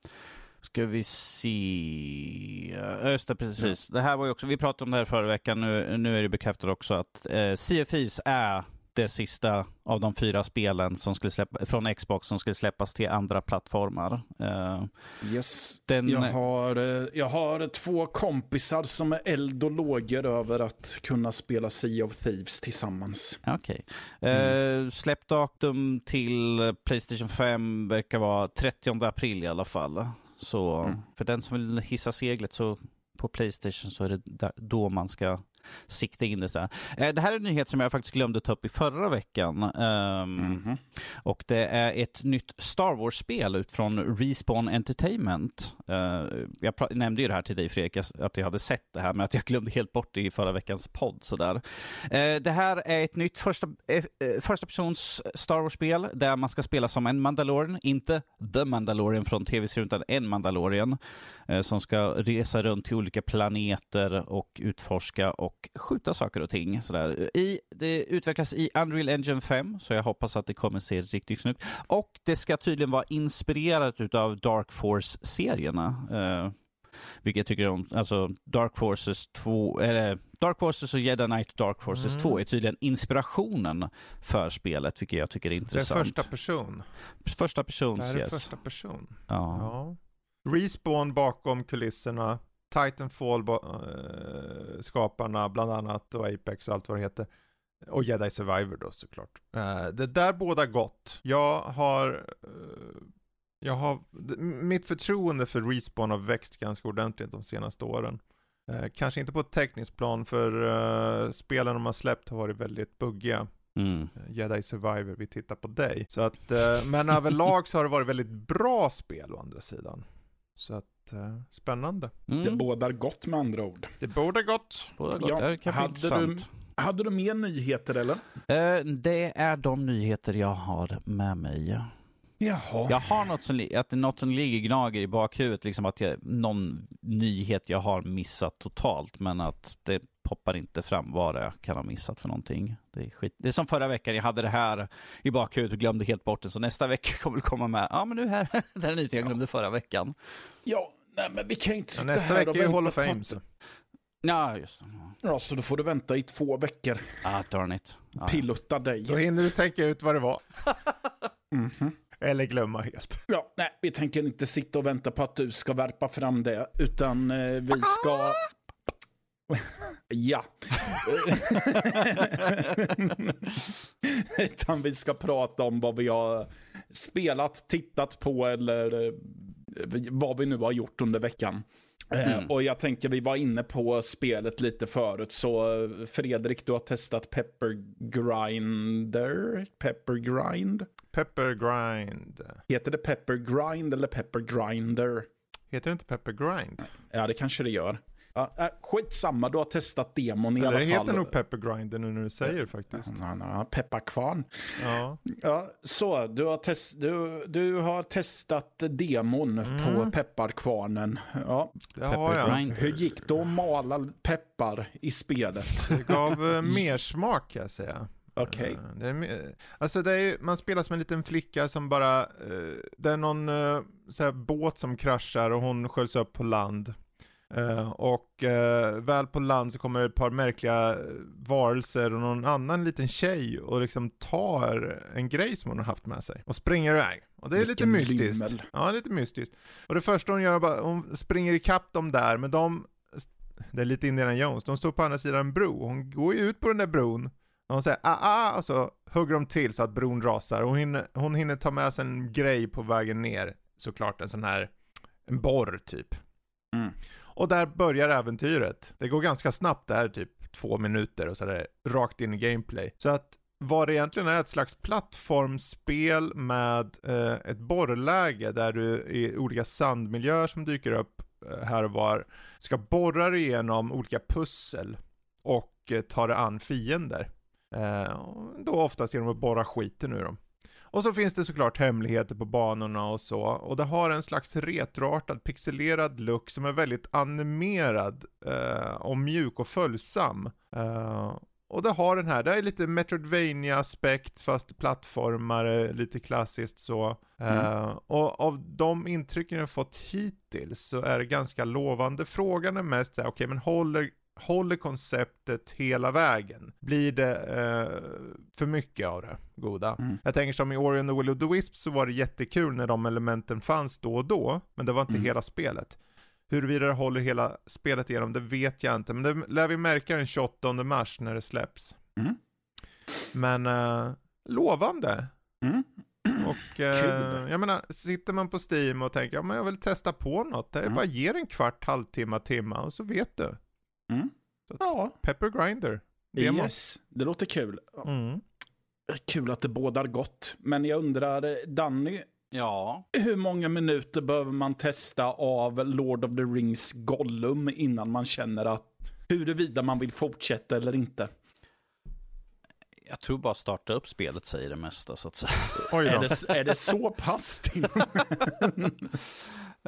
ska vi se. Ja, Just det, precis. Det här var ju också, vi pratade om det här förra veckan, nu, nu är det bekräftat också att eh, Thieves är det sista av de fyra spelen som skulle släppa, från Xbox som skulle släppas till andra plattformar. Eh, Yes. den, Jag har, eh, jag har två kompisar som är eld och lågor över att kunna spela Sea of Thieves tillsammans. Okej. Eh, släppdatum till Playstation 5 verkar vara 30 april i alla fall. Så Mm. för den som vill hissa seglet så på Playstation så är det då man ska sikta in det. Så här. Eh, det här är en nyhet som jag faktiskt glömde ta upp i förra veckan. Ehm, Mhm. och det är ett nytt Star Wars-spel ut från Respawn Entertainment. Eh, jag nämnde ju det här till dig Fredrik, att jag hade sett det här, men att jag glömde helt bort det i förra veckans podd. Sådär. Eh, det här är ett nytt första, första persons Star Wars-spel där man ska spela som en Mandalorian, inte The Mandalorian från tv-serien, utan en Mandalorian som ska resa runt till olika planeter och utforska och skjuta saker och ting. Sådär. I, det utvecklas i Unreal Engine 5, så jag hoppas att det kommer se riktigt snyggt. Och det ska tydligen vara inspirerat av Dark Force-serierna. Eh, Vilket jag tycker om. Alltså Dark Forces 2, eller Dark Forces och Jedi Knight Dark Forces Mm. 2 är tydligen inspirationen för spelet, vilket jag tycker är Det är intressant. första person. första person, yes. första person. Ja. Ja. Respawn bakom kulisserna. Titanfall ba- eh, skaparna bland annat och Apex och allt vad det heter. Och Jedi Survivor då såklart. Eh, det där båda gott. Jag har eh, jag har, mitt förtroende för Respawn har växt ganska ordentligt de senaste åren. Kanske inte på ett tekniskt plan för spelen de har släppt har varit väldigt buggiga. Mm. Jedi Survivor, vi tittar på dig. Så att, men överlag så har det varit väldigt bra spel å andra sidan. Så att, eh, spännande. Det Mm. bådar gott med andra ord. Det borde gått. Båda gott. Ja, det kan hade intressant. Hade du mer nyheter eller? Eh, det är de nyheter jag har med mig. Jaha. Jag har något som, att det något som ligger gnager i bakhuvudet, liksom att jag, någon nyhet jag har missat totalt, men att det poppar inte fram vad det kan ha missat för någonting. Det är, skit. det är som förra veckan, jag hade det här i bakhuvudet och glömde helt bort det, så nästa vecka kommer det komma med, ja men nu här, det här är nytt jag glömde förra veckan. Ja, nej men vi kan ju inte Ja, sitta nästa här vecka och är ju vänta Hall of Fame. Så. Ja, just det. Ja, så då får du vänta i två veckor. Ah, darn it. Ja. Pilutta dig. Då hinner du tänka ut vad det var. Mhm. Eller glömma helt. Ja, nej, vi tänker inte sitta och vänta på att du ska värpa fram det, utan eh, vi ska... ja. utan vi ska prata om vad vi har spelat, tittat på eller eh, vad vi nu har gjort under veckan. Eh, Mm. Och jag tänker, vi var inne på spelet lite förut, så eh, Fredrik, du har testat Pepper Grinder? Pepper Grind? Pepper Grind. Heter det Pepper Grind eller Pepper Grinder? Heter det inte Pepper Grind? Ja, det kanske det gör. Ja, äh, skitsamma, du har testat demon i Eller alla det fall. heter nog Pepper Grinder nu när du säger faktiskt. Ja, ja, Pepparkvarn. Ja. Ja, så du har, test, du, du har testat demon Mm. på pepparkvarnen. Ja. Det har jag. Hur gick det att mala peppar i spelet? Det gav eh, mer smak kan jag säga. Okej. Eh, Det är, me- alltså det är, man spelar som en liten flicka som bara, eh, det är någon eh, så här båt som kraschar och hon sköljs upp på land. Eh, och eh, väl på land så kommer ett par märkliga varelser och någon annan liten tjej och liksom tar en grej som hon har haft med sig och springer iväg. Och det är lite Vilken mystiskt. lymmel. Ja, lite mystiskt. Och det första hon gör är bara, hon springer ikapp dem där, men de, det är lite Indiana Jones, de står på andra sidan en bro. Hon går ju ut på den där bron, och hon säger ah, ah, och så hugger de till så att bron rasar. Och hon hinner, hon hinner ta med sig en grej på vägen ner, såklart en sån här, en borr typ. Mm. Och där börjar äventyret. Det går ganska snabbt, det här är typ två minuter och så är det rakt in i gameplay. Så att vad det egentligen är ett slags plattformsspel med eh, ett borrläge där du i olika sandmiljöer som dyker upp eh, här och var ska borra dig igenom olika pussel och eh, ta dig an fiender. Eh, då oftast genom att borra skiten ur dem. Och så finns det såklart hemligheter på banorna och så, och det har en slags retroartad pixelerad look som är väldigt animerad eh, och mjuk och följsam. Eh, och det har den här, det är lite Metroidvania-aspekt fast plattformare, lite klassiskt så. Eh, och av de intrycken jag fått hittills så är det ganska lovande. Frågan är mest såhär, okej men håller, håller konceptet hela vägen? Blir det eh, för mycket av det goda? Mm. Jag tänker som i Ori and the Will of the Wisp så var det jättekul när de elementen fanns då och då, men det var inte Mm. hela spelet. Huruvida det håller hela spelet igenom, det vet jag inte, men det lär vi märka den 28 mars när det släpps. Mm. Men eh, lovande. Mm. Och eh, jag menar, sitter man på Steam och tänker, ja men jag vill testa på något, det är Mm. bara ger en kvart, halvtimme, timma och så vet du. Mm. Så att- Ja, Pepper Grinder. Demo. yes. Det låter kul. Mm. Kul att det bådar gott. Men jag undrar, Danny, Ja. hur många minuter behöver man testa av Lord of the Rings Gollum innan man känner att huruvida man vill fortsätta eller inte? Jag tror bara starta upp spelet säger det mesta så att säga. Oj Är det, är det så pass till?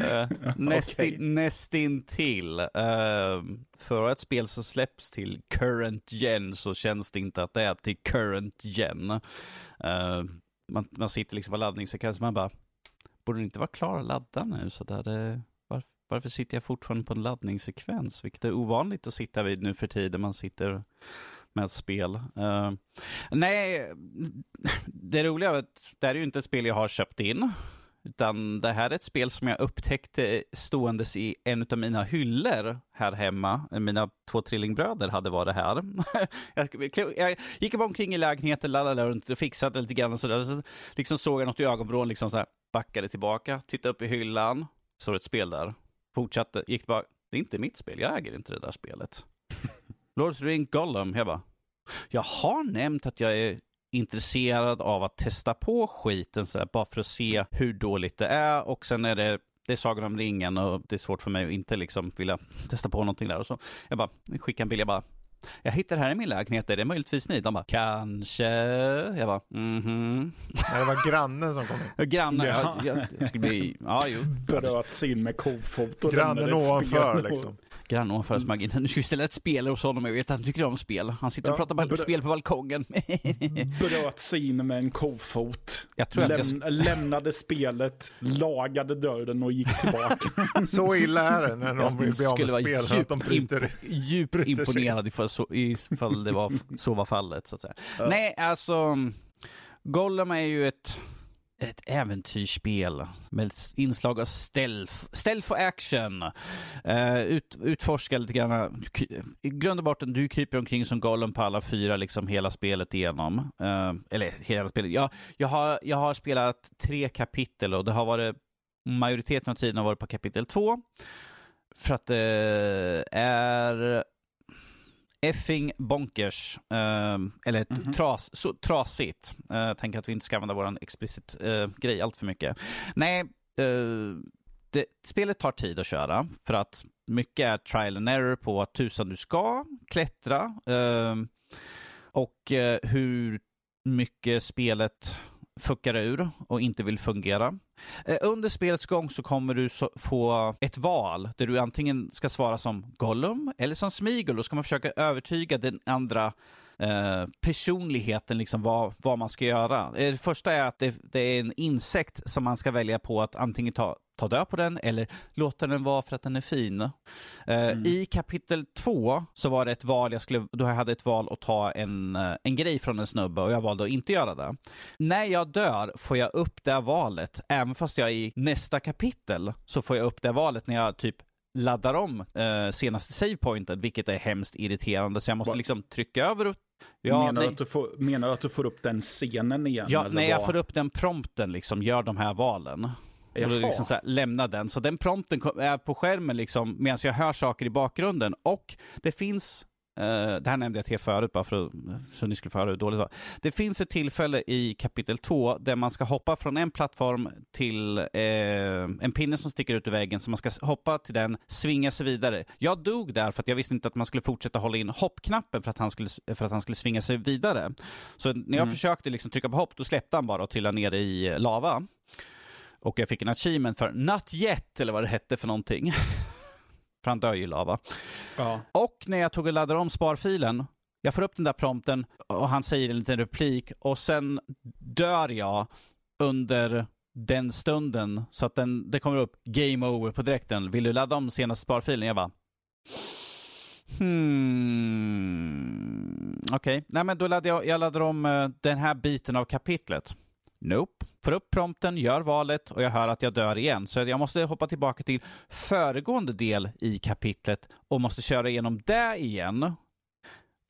Eh, nästin, Okej. Nästintill. Uh, för ett spel som släpps till current gen så känns det inte att det är till current gen. Eh, man, man sitter liksom på laddningssekvensen man bara, borde det inte vara klar att ladda nu? Så där det, varför, varför sitter jag fortfarande på en laddningssekvens? Vilket är ovanligt att sitta vid nu för tiden man sitter med ett spel. Uh, nej, det roliga är att det här är ju inte ett spel jag har köpt in. Utan det här är ett spel som jag upptäckte ståendes i en av mina hyllor här hemma. Mina två trillingbröder hade varit här. jag, gick bara omkring i lägenheten, lallade runt och fixade lite grann och sådär. Så liksom såg jag något i ögonvrån, liksom så här, backade tillbaka, tittade upp i hyllan, såg ett spel där. Fortsatte, gick bara, det är inte mitt spel, jag äger inte det där spelet. Lords Ring Gollum, jag bara, jag har nämnt att jag är intresserad av att testa på skiten så här, bara för att se hur dåligt det är och sen är det det är Sagan om ringen och det är svårt för mig att inte liksom vilja testa på någonting där och så. Jag bara skickar en bild, jag bara jag hittar det här i min lägenhet, är det möjligtvis ni? De bara, kanske. Jag bara, mhm. Nej, det var grannen som kom in. Grannen, ja. jag, jag skulle bli, ja jo. Bröt sig in med kofot Grannen ovanför liksom grann ovanför som agenten. Nu ska vi ställa ett spel hos honom. Jag vet att han tycker om spel. Han sitter och pratar bara spel på balkongen. Bröt sig in med en kofot. Jag tror Läm jag... Lämnade spelet, lagade dörren och gick tillbaka. så illa är det när någon vill bli av med spel. Djupt, att de bryter, djupt bryter imponerad ifall, så, ifall det var, så var fallet. Så att säga. Ja. Nej, alltså. Gollum är ju ett ett äventyrsspel med inslag av stealth, stealth och action. Uh, ut, utforska lite grann. I grund och botten, du kryper omkring som Gollum på alla fyra, liksom hela spelet igenom. Uh, eller hela spelet. Jag, jag, har, jag har spelat tre kapitel och det har varit majoriteten av tiden har varit på kapitel två. För att det är effing bonkers, uh, eller mm -hmm. tras, så, trasigt. Jag tänker att vi inte ska använda vår explicit uh, grej allt för mycket. Nej, uh, det, spelet tar tid att köra för att mycket är trial and error på att tusan du ska klättra ehm, och hur mycket spelet fuckar ur och inte vill fungera. Eh, under spelets gång så kommer du få ett val där du antingen ska svara som Gollum eller som Smigol och ska man försöka övertyga den andra eh, personligheten, liksom vad, vad man ska göra. Eh, det första är att det, det, är en insekt som man ska välja på att antingen ta ta död på den eller låta den vara för att den är fin. Uh, mm. I kapitel två så var det ett val, jag skulle, då jag hade ett val att ta en, eh, en grej från en snubbe och jag valde att inte göra det. När jag dör får jag upp det valet, även fast jag i nästa kapitel så får jag upp det valet när jag typ laddar om uh, senaste savepointen, vilket är hemskt irriterande. Så jag måste liksom trycka över Ja, menar, du att du får, menar du att du får upp den scenen igen? Ja, nej, jag får upp den prompten, liksom, gör de här valen. Och liksom så här, lämna den. Så den prompten är på skärmen liksom, medan jag hör saker i bakgrunden. Och det finns Uh, det här nämnde jag till förut bara för att, så ni skulle få höra hur dåligt det var. Det finns ett tillfälle i kapitel 2 där man ska hoppa från en plattform till uh, en pinne som sticker ut ur väggen, så man ska hoppa till den, svinga sig vidare. Jag dog där för att jag visste inte att man skulle fortsätta hålla in hoppknappen för att han skulle, för att han skulle svinga sig vidare. Så när jag mm. försökte liksom trycka på hopp, då släppte han bara och trillade ner i lava. Och jag fick en achievement för Not Yet, eller vad det hette för någonting. för han dör ju i lava. Ja. Och när jag tog och laddade om sparfilen, jag får upp den där prompten och han säger en liten replik och sen dör jag under den stunden så att den, det kommer upp game over på direkten. Vill du ladda om senaste sparfilen? Jag bara Hmm. Okej, okay. nej men då laddade jag, jag laddade om uh, den här biten av kapitlet. Nope. Får upp prompten, gör valet och jag hör att jag dör igen. Så jag måste hoppa tillbaka till föregående del i kapitlet och måste köra igenom det igen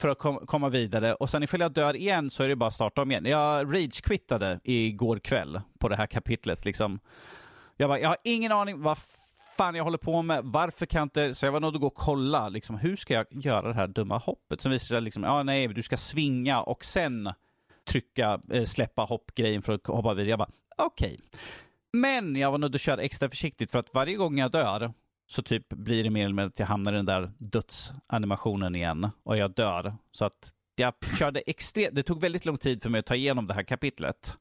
för att kom komma vidare. Och sen ifall jag dör igen så är det bara att starta om igen. Jag rage-quittade igår kväll på det här kapitlet. Liksom. Jag, bara, jag har ingen aning vad fan jag håller på med. Varför kan jag inte... Så jag var nöjd att gå och kolla. Liksom, hur ska jag göra det här dumma hoppet? Som visar sig liksom, ja nej, du ska svinga och sen trycka, eh, släppa hoppgrejen för att hoppa vidare. Jag bara, okej. Okay. Men jag var nöjd att köra extra försiktigt för att varje gång jag dör så typ blir det mer eller mindre att jag hamnar i den där dödsanimationen igen och jag dör. Så att jag körde extremt, det tog väldigt lång tid för mig att ta igenom det här kapitlet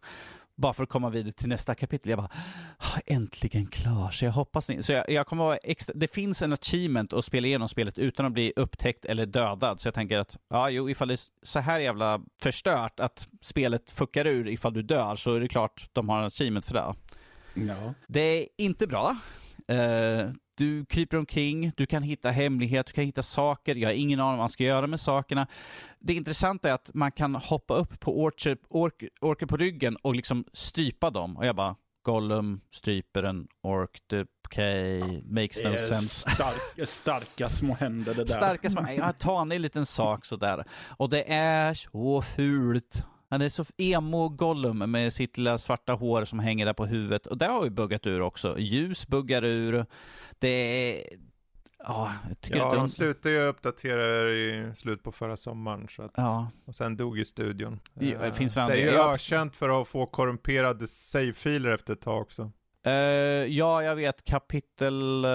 bara för att komma vidare till nästa kapitel. Jag bara, ah, äntligen klar. Så jag hoppas ni... Så jag, jag kommer vara extra... Det finns en achievement att spela igenom spelet utan att bli upptäckt eller dödad. Så jag tänker att, ja, jo, ifall det är så här jävla förstört att spelet fuckar ur ifall du dör så är det klart de har en achievement för det. Ja. Det är inte bra. Uh, du kryper omkring, du kan hitta hemligheter, du kan hitta saker. Jag har ingen aning om vad man ska göra med sakerna. Det intressanta är att man kan hoppa upp på orcher, ork, orker på ryggen och liksom strypa dem. Och jag bara, Gollum stryper en ork, okej, okay, makes no sense. Stark, starka små händer det där. Starka små, ja, ta en liten sak sådär. Och det är så fult. Han är så emo Gollum med sitt lilla svarta hår som hänger där på huvudet. Och det har vi buggat ur också. Ljus buggar ur. Det är... Tycker ja, de slutade ju uppdatera i slut på förra sommaren. Så att, ja. Och sen dog ju studion. Ja, det, det är ju ökänt för att få korrumperade save-filer efter ett tag också. Uh, ja, jag vet kapitel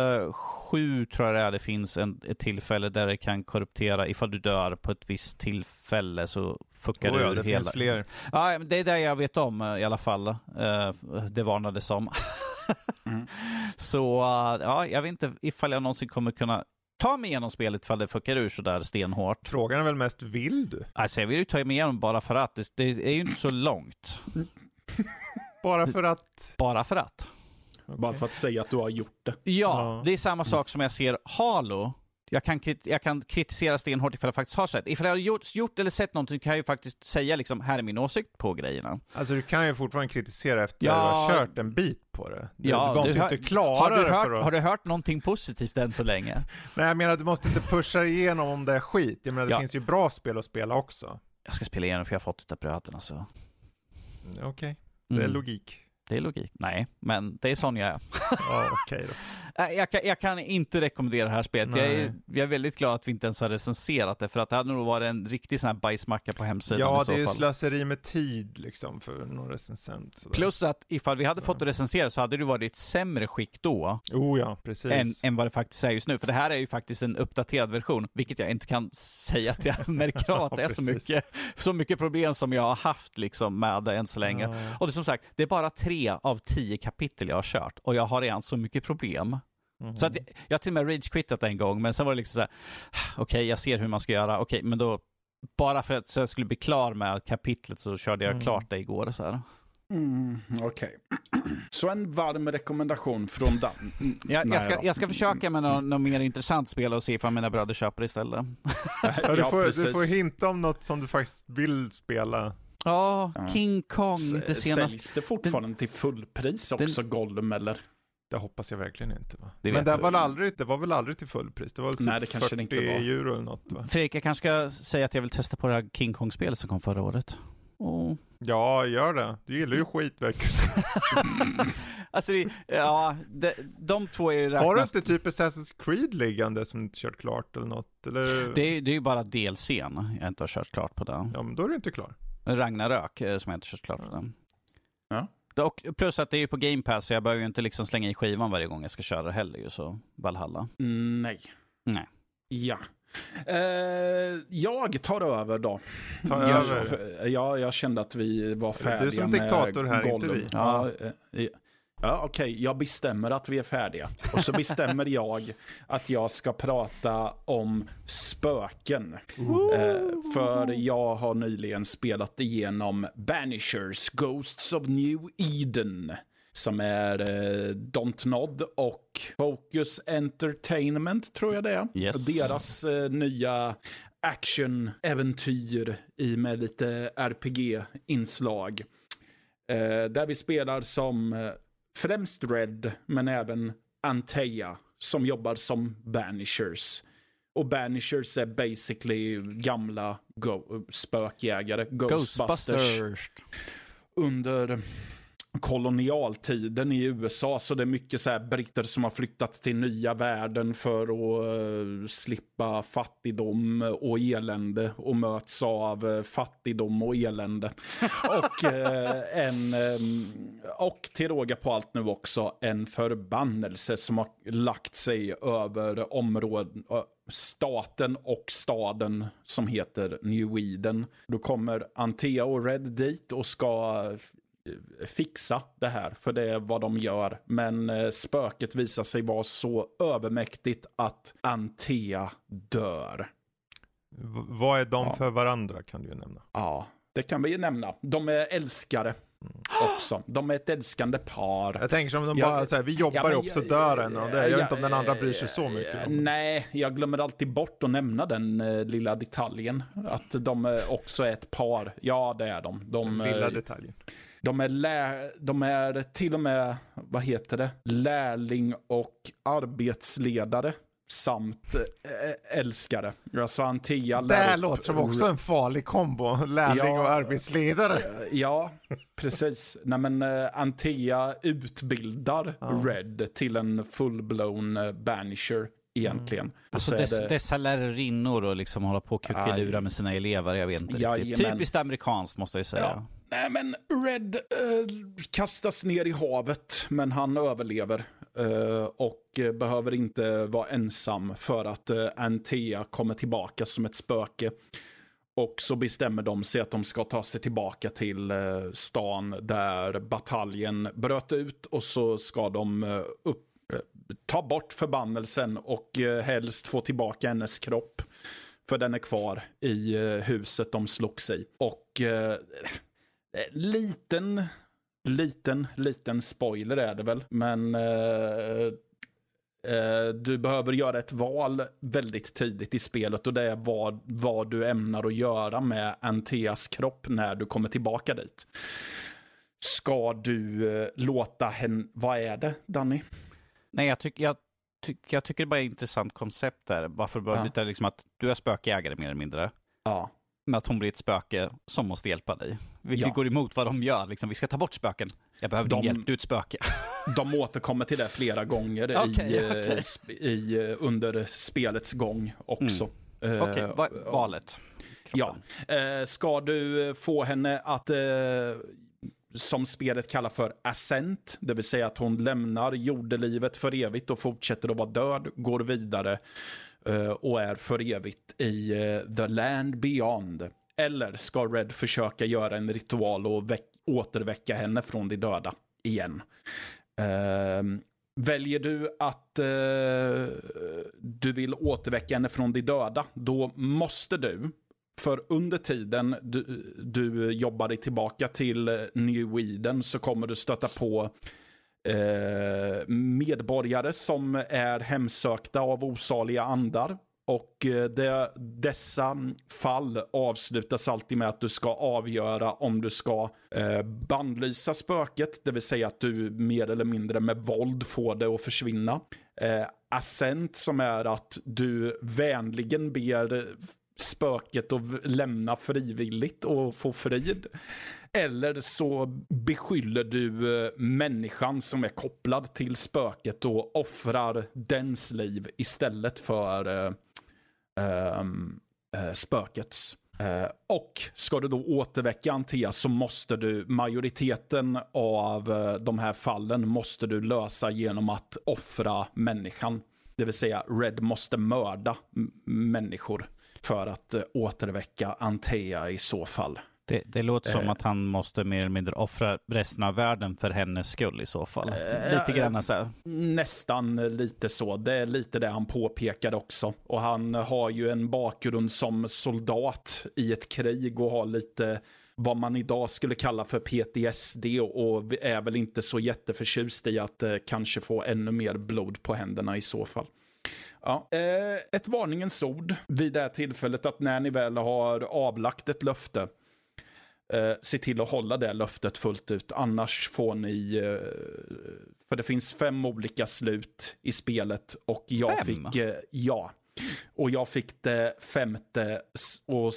7 uh, tror jag det är. Det finns en, ett tillfälle där det kan korruptera. Ifall du dör på ett visst tillfälle så fuckar oh, du ja, det hela. finns fler. Ja, det är det jag vet om uh, i alla fall. Uh, det varnades som. mm. Så ja, jag vet inte ifall jag någonsin kommer kunna ta mig igenom spelet ifall det fuckar ur sådär stenhårt. Frågan är väl mest, vill du? Alltså jag vill ju ta mig igenom bara för att. Det, det är ju inte så långt. bara för att? Bara för att. Okay. Bara för att säga att du har gjort det. Ja, ja. det är samma sak som jag ser Halo. Jag kan, jag kan kritisera stenhårt ifall jag faktiskt har sett. Ifall jag har gjort, gjort eller sett någonting kan jag ju faktiskt säga liksom, här är min åsikt på grejerna. Alltså du kan ju fortfarande kritisera efter ja. att du har kört en bit på det. Du, ja, du måste du inte klara har du det hört, för att... Har du hört någonting positivt än så länge? Nej, jag menar du måste inte pusha igenom om det är skit. Jag menar det ja. finns ju bra spel att spela också. Jag ska spela igenom för jag har fått det av bröderna så. Okej, okay. det är mm. logik. Det är logik. Nej, men det är sån jag är. Ja, okay. Jag kan, jag kan, inte rekommendera det här spelet. Jag är, jag är, väldigt glad att vi inte ens har recenserat det, för att det hade nog varit en riktig sån här bajsmacka på hemsidan Ja, i så det är ju slöseri med tid liksom för någon recensent. Sådär. Plus att ifall vi hade fått det recenserat så hade det varit ett sämre skick då. Oh ja, precis. Än, än vad det faktiskt är just nu. För det här är ju faktiskt en uppdaterad version, vilket jag inte kan säga att jag märker av att det är så mycket, så mycket problem som jag har haft liksom med det än så länge. Ja. Och det som sagt, det är bara tre av tio kapitel jag har kört och jag har redan så mycket problem. Mm. Så att jag, jag har till och med rage-quittat en gång, men sen var det liksom så här, okej, okay, jag ser hur man ska göra, okej, okay, men då, bara för att så jag skulle bli klar med kapitlet så körde jag mm. klart det igår. Så här. Mm, Okej. Okay. Så en varm rekommendation från Dan. Jag, jag, ska, jag ska försöka med något, något mer intressant spel och se ifall mina bröder köper istället. ja, du, får, du får hinta om något som du faktiskt vill spela. Ja, King Kong, det senaste. Säljs det fortfarande den, till fullpris också, den, Gollum eller? Det hoppas jag verkligen inte va? Det Men det var, aldrig, det var väl aldrig till fullpris? Det var väl typ Nej, det kanske 40 det inte var. euro eller något va? Fredrik, jag kanske ska säga att jag vill testa på det här King Kong-spelet som kom förra året. Oh. Ja, gör det. Du gillar ju skit verkar Alltså, ja, de, de två är ju räknas... Har du inte typ Assassin's Creed liggande som du inte kört klart eller något? Eller? Det, är, det är ju bara DLCn jag inte har kört klart på den. Ja, men då är du inte klar. Ragnarök eh, som jag inte kört klart den. Ja. Och plus att det är ju på Game Pass, så jag behöver ju inte liksom slänga i skivan varje gång jag ska köra heller ju, så Valhalla. nej. Nej. Ja. Eh, jag tar över då. Ta jag, över? Ja, jag kände att vi var färdiga med Du som diktator här, Gollum. inte vi. Ja. ja Ja, okej, okay. jag bestämmer att vi är färdiga. Och så bestämmer jag att jag ska prata om spöken. Eh, för jag har nyligen spelat igenom Banishers, Ghosts of New Eden. Som är eh, Dontnod och Focus Entertainment, tror jag det är. Yes. Deras eh, nya action-äventyr i med lite RPG-inslag. Eh, där vi spelar som eh, främst Red, men även Antea som jobbar som Banishers. Och Banishers är basically gamla go- spökjägare, Ghostbusters. Ghostbusters. Under kolonialtiden i USA. Så det är mycket så här britter som har flyttat till nya världen för att uh, slippa fattigdom och elände och möts av uh, fattigdom och elände. och, uh, en, och till råga på allt nu också en förbannelse som har lagt sig över områden staten och staden som heter New Eden. Då kommer Antea och Red dit och ska fixa det här, för det är vad de gör. Men eh, spöket visar sig vara så övermäktigt att Antea dör. V vad är de ja. för varandra kan du ju nämna. Ja, det kan vi ju nämna. De är älskare. också. De är ett älskande par. Jag tänker som de Ja, bara säger, vi jobbar ja, också jag- dör en av det. Jag vet ja, inte om den andra bryr sig så mycket. eh. Nej, jag glömmer alltid bort att nämna den eh, lilla detaljen. Att de eh, också är ett par. Ja, det är de. De, Den lilla eh, detaljen. De, är, lä- de är till och med, vad heter det, lärling och arbetsledare. Samt eh, älskare. Alltså Antia Det lär här upp- låter som också en farlig kombo. Lärling Ja. och arbetsledare. Eh, Ja, precis. Nej, men uh, Antea utbildar Red till en full-blown banisher egentligen. Och Alltså dess, det- dessa lärarinnor och liksom hålla på och kuckelura med sina elever, jag vet inte riktigt. Jajamän. Typiskt amerikanskt måste jag säga. Ja. Nej, men Red eh, kastas ner i havet, men han överlever. eh, och eh, behöver inte vara ensam för att eh, Antea kommer tillbaka som ett spöke. Och så bestämmer de sig att de ska ta sig tillbaka till eh, stan där bataljen bröt ut och så ska de eh, upp, eh, ta bort förbannelsen och eh, helst få tillbaka hennes kropp. För den är kvar i eh, huset de slogs i. Och eh, liten, liten, liten spoiler är det väl. Men eh, eh, du behöver göra ett val väldigt tidigt i spelet och det är vad, vad du ämnar att göra med Anteas kropp när du kommer tillbaka dit. Ska du eh, låta henne, vad är det Danny? Nej, jag, tyck, jag, jag tycker det bara är ett intressant koncept där. Varför bara Ja. byta liksom att du är spökjägare mer eller mindre. Ja, Men att hon blir ett spöke som måste hjälpa dig. Vilket Ja. går emot vad de gör. Liksom, vi ska ta bort spöken. Jag behöver din De- hjälp, du är ett spöke. de återkommer till det flera gånger Okej, i, eh, okej. sp- i, eh, under spelets gång också. Eh, Okej, va, och- valet. Ja. Kroppen. Eh, ska du eh, få henne att, eh, som spelet kallar för ascent, det vill säga att hon lämnar jordelivet för evigt och fortsätter att vara död, går vidare eh, och är för evigt i eh, the land beyond. Eller ska Red försöka göra en ritual och återväcka henne från de döda igen? Ehm, Väljer du att eh, du vill återväcka henne från de döda, då måste du, för under tiden du, du jobbar dig tillbaka till eh, New Eden så kommer du stöta på eh, medborgare som är hemsökta av osaliga andar. Och eh, det, dessa fall avslutas alltid med att du ska avgöra om du ska eh, bannlysa spöket, det vill säga att du mer eller mindre med våld får det att försvinna. Eh, assent som är att du vänligen ber spöket att lämna frivilligt och få frid. Eller så beskyller du eh, människan som är kopplad till spöket och offrar dens liv istället för eh, ehm, eh, spökets. Eh, och ska du då återväcka Antea så måste du, majoriteten av eh, de här fallen måste du lösa genom att offra människan. Det vill säga Red måste mörda människor för att eh, återväcka Antea i så fall. Det, det låter som Eh. att han måste mer eller mindre offra resten av världen för hennes skull i så fall. Lite ja, grann så här. Nästan lite så. Det är lite det han påpekade också. Och han har ju en bakgrund som soldat i ett krig och har lite vad man idag skulle kalla för PTSD och är väl inte så jätteförtjust i att eh, kanske få ännu mer blod på händerna i så fall. Ja, eh, ett varningens ord vid det här tillfället att när ni väl har avlagt ett löfte eh, se till att hålla det löftet fullt ut. Annars får ni, eh, för det finns fem olika slut i spelet och jag Fem? fick, ja. Och jag fick det femte och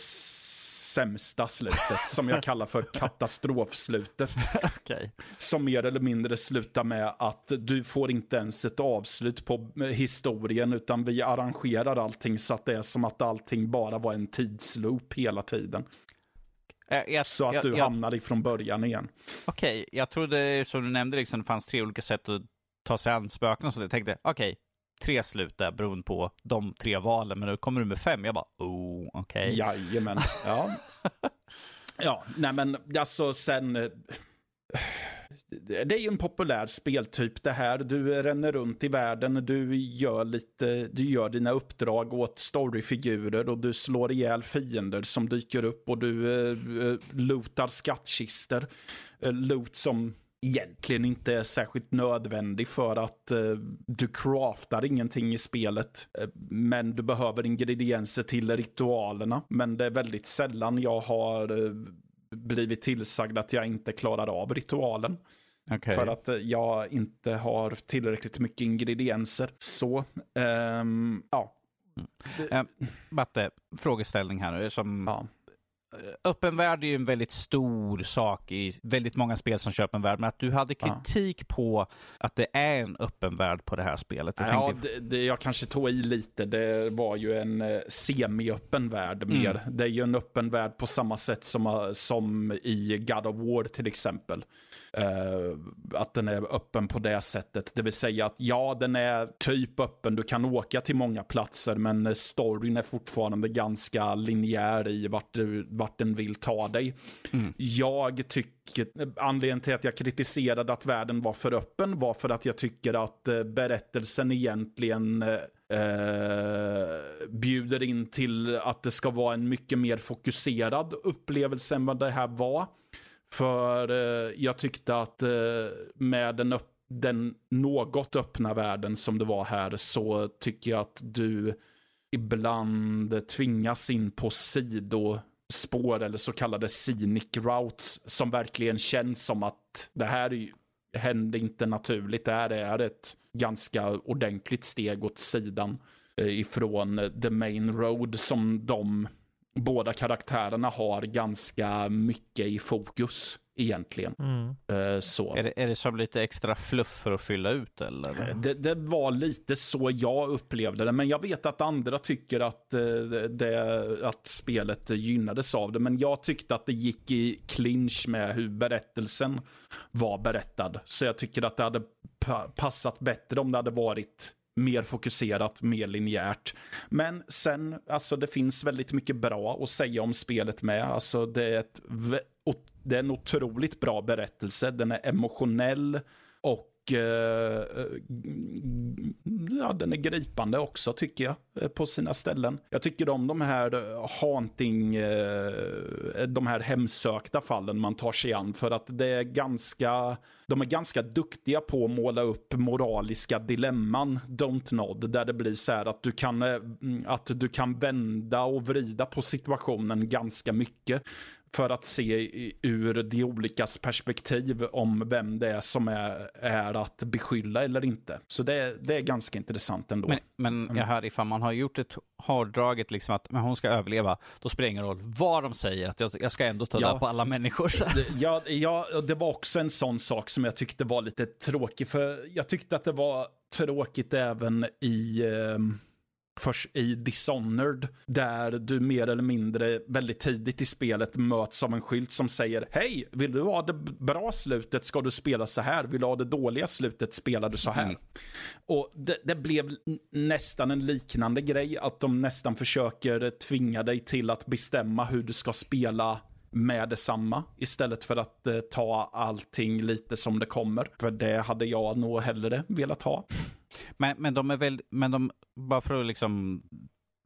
sämsta slutet som jag kallar för katastrofslutet. Okej. Som mer eller mindre slutar med att du får inte ens ett avslut på eh, historien utan vi arrangerar allting så att det är som att allting bara var en tidsloop hela tiden. Jag, jag, Så att jag, du hamnar ifrån början igen. Okej, jag trodde som du nämnde liksom, det fanns tre olika sätt att ta sig an spöken och så. Jag tänkte, okej, tre slut där beroende på de tre valen. Men då kommer du med fem, jag bara, oh, okej. Jajamän. Ja. ja, nej men alltså sen... eh, det är ju en populär speltyp det här. Du ränner runt i världen, du gör lite, du gör dina uppdrag åt storyfigurer och du slår ihjäl fiender som dyker upp och du uh, lootar skattkister. Uh, loot som egentligen inte är särskilt nödvändig för att uh, du craftar ingenting i spelet. Uh, men du behöver ingredienser till ritualerna. Men det är väldigt sällan jag har uh, blivit tillsagd att jag inte klarar av ritualen. Okay. För att jag inte har tillräckligt mycket ingredienser. Så, um, ja. Mm. Uh, Batte, frågeställning här. Som ja. Öppen värld är ju en väldigt stor sak i väldigt många spel som köper en värld, men att du hade kritik ja. på att det är en öppen värld på det här spelet. Jag ja, tänkte... det, det, jag kanske tog i lite. Det var ju en eh, semi-öppen värld mer. Mm. Det är ju en öppen värld på samma sätt som, som i God of War till exempel. Uh, att den är öppen på det sättet. Det vill säga att ja, den är typ öppen. Du kan åka till många platser, men storyn är fortfarande ganska linjär i vart, du, vart den vill ta dig. Mm. Jag tycker, anledningen till att jag kritiserade att världen var för öppen var för att jag tycker att uh, berättelsen egentligen uh, bjuder in till att det ska vara en mycket mer fokuserad upplevelse än vad det här var. För eh, jag tyckte att eh, med den, den något öppna världen som det var här så tycker jag att du ibland tvingas in på sidospår eller så kallade scenic routes som verkligen känns som att det här hände inte naturligt. Det här är ett ganska ordentligt steg åt sidan eh, ifrån eh, the main road som de båda karaktärerna har ganska mycket i fokus egentligen. Mm. Uh, så. Är det, är det som lite extra fluff för att fylla ut eller? Eh, det, det, var lite så jag upplevde det, men jag vet att andra tycker att, uh, det, att spelet gynnades av det, men jag tyckte att det gick i clinch med hur berättelsen var berättad. Så jag tycker att det hade passat bättre om det hade varit mer fokuserat, mer linjärt. Men sen, alltså det finns väldigt mycket bra att säga om spelet med. Alltså det är, ett, det är en otroligt bra berättelse, den är emotionell och och Eh, eh, ja, den är gripande också tycker jag eh, på sina ställen. Jag tycker om de här eh, haunting, eh, de här hemsökta fallen man tar sig an för att det är ganska, de är ganska duktiga på att måla upp moraliska dilemman, don't nod, där det blir så här att du kan, att du kan vända och vrida på situationen ganska mycket för att se ur de olikas perspektiv om vem det är som är, är att beskylla eller inte. Så det, det är ganska intressant ändå. Men, men mm. jag hör ifall man har gjort ett hårdraget liksom att men hon ska överleva, då spelar det ingen roll vad de säger, att jag, jag ska ändå ta ja, på alla människor. ja, ja, det var också en sån sak som jag tyckte var lite tråkig, för jag tyckte att det var tråkigt även i eh, först i Dishonored, där du mer eller mindre väldigt tidigt i spelet möts av en skylt som säger Hej, vill du ha det bra slutet ska du spela så här, vill du ha det dåliga slutet spelar du så här. Mm. Och det, det, blev nästan en liknande grej, att de nästan försöker tvinga dig till att bestämma hur du ska spela med detsamma istället för att eh, ta allting lite som det kommer. För det hade jag nog hellre velat ha. Men, men de är väl, men de, bara för att liksom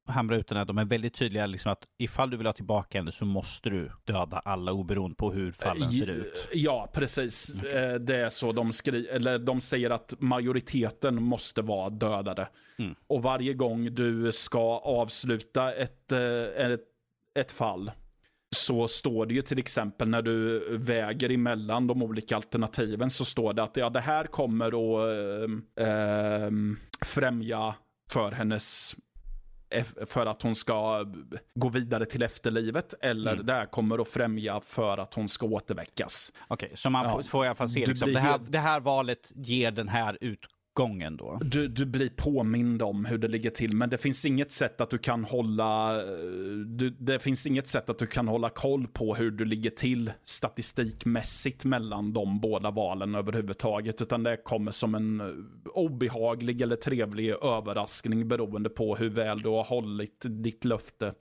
hamra ut den här, de är väldigt tydliga liksom att ifall du vill ha tillbaka henne så måste du döda alla oberoende på hur fallen ser ut. Ja, precis. Okay. Det är så de skriver, eller de säger att majoriteten måste vara dödade. Mm. Och varje gång du ska avsluta ett, ett, ett fall så står det ju till exempel när du väger emellan de olika alternativen så står det att ja, det här kommer att äh, äh, främja för hennes för att hon ska gå vidare till efterlivet eller mm. det här kommer att främja för att hon ska återväckas. Okej, okay, så man ja. får i alla fall se liksom, det, här, det här valet ger den här ut, gången då. Du, du blir påmind om hur det ligger till, men det finns inget sätt att du kan hålla du, det finns inget sätt att du kan hålla koll på hur du ligger till statistikmässigt mellan de båda valen överhuvudtaget, utan det kommer som en obehaglig eller trevlig överraskning beroende på hur väl du har hållit ditt löfte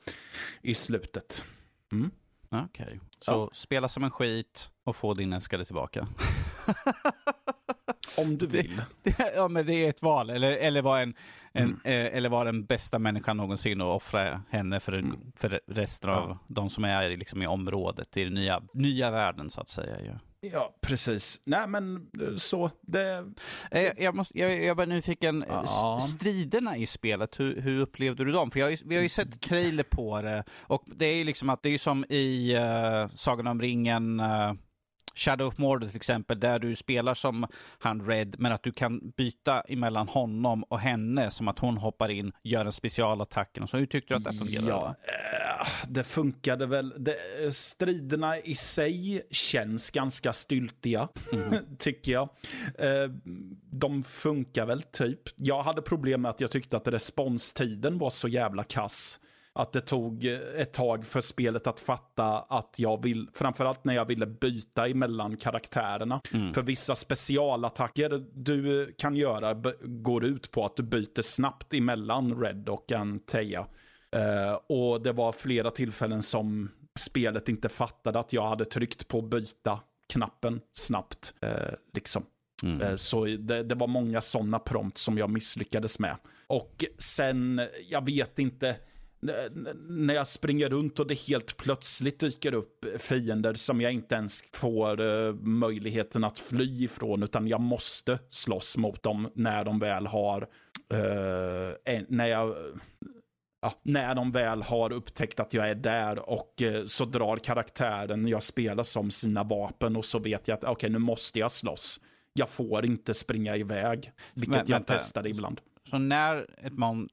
i slutet. Mm. Okej, okay. så ja. spela som en skit och få din älskade tillbaka. Om du vill. ja, men det är ett val. Eller, eller vara en, en, Mm. eh, eller var den bästa människan någonsin och offra henne för, Mm. för resten av Ja. de som är i- liksom, i området, i den nya, nya världen så att säga. Ja. Ja, precis. Nej, men eh, så. Det, Eh, Jag, jag, måste, jag, jag bara nyfiken, Ja. S- striderna i spelet, hur, hur upplevde du dem? För jag, har ju- vi har ju sett trailer på det, och det är ju liksom att det är som i uh, Sagan om ringen, eh, Shadow of Mordor till exempel, där du spelar som han Red, men att du kan byta emellan honom och henne, som att hon hoppar in, gör en specialattack. och Så hur tyckte du att det fungerade? Ja, eh, det funkade väl. Det, striderna i sig känns ganska styltiga, tycker jag. Eh, de funkar väl typ. Jag hade problem med att jag tyckte att responstiden var så jävla kass. Att det tog ett tag för spelet att fatta att jag vill, framförallt när jag ville byta emellan karaktärerna. För vissa specialattacker du kan göra går ut på att du byter snabbt emellan Red och Antea. Eh, och det var flera tillfällen som spelet inte fattade att jag hade tryckt på byta-knappen snabbt. Eh, liksom. Mm. Eh, Så det, det var många sådana prompt som jag misslyckades med. Och sen, jag vet inte, när jag springer runt och det helt plötsligt dyker upp fiender som jag inte ens får eh, möjligheten att fly ifrån, utan jag måste slåss mot dem när de väl har, eh, när jag ja, när de väl har upptäckt att jag är där och eh, så drar karaktären jag spelar som sina vapen och så vet jag att okej, nu måste jag slåss. Jag får inte springa iväg, vilket Men, jag vänta. testade ibland. Så när ett, mon,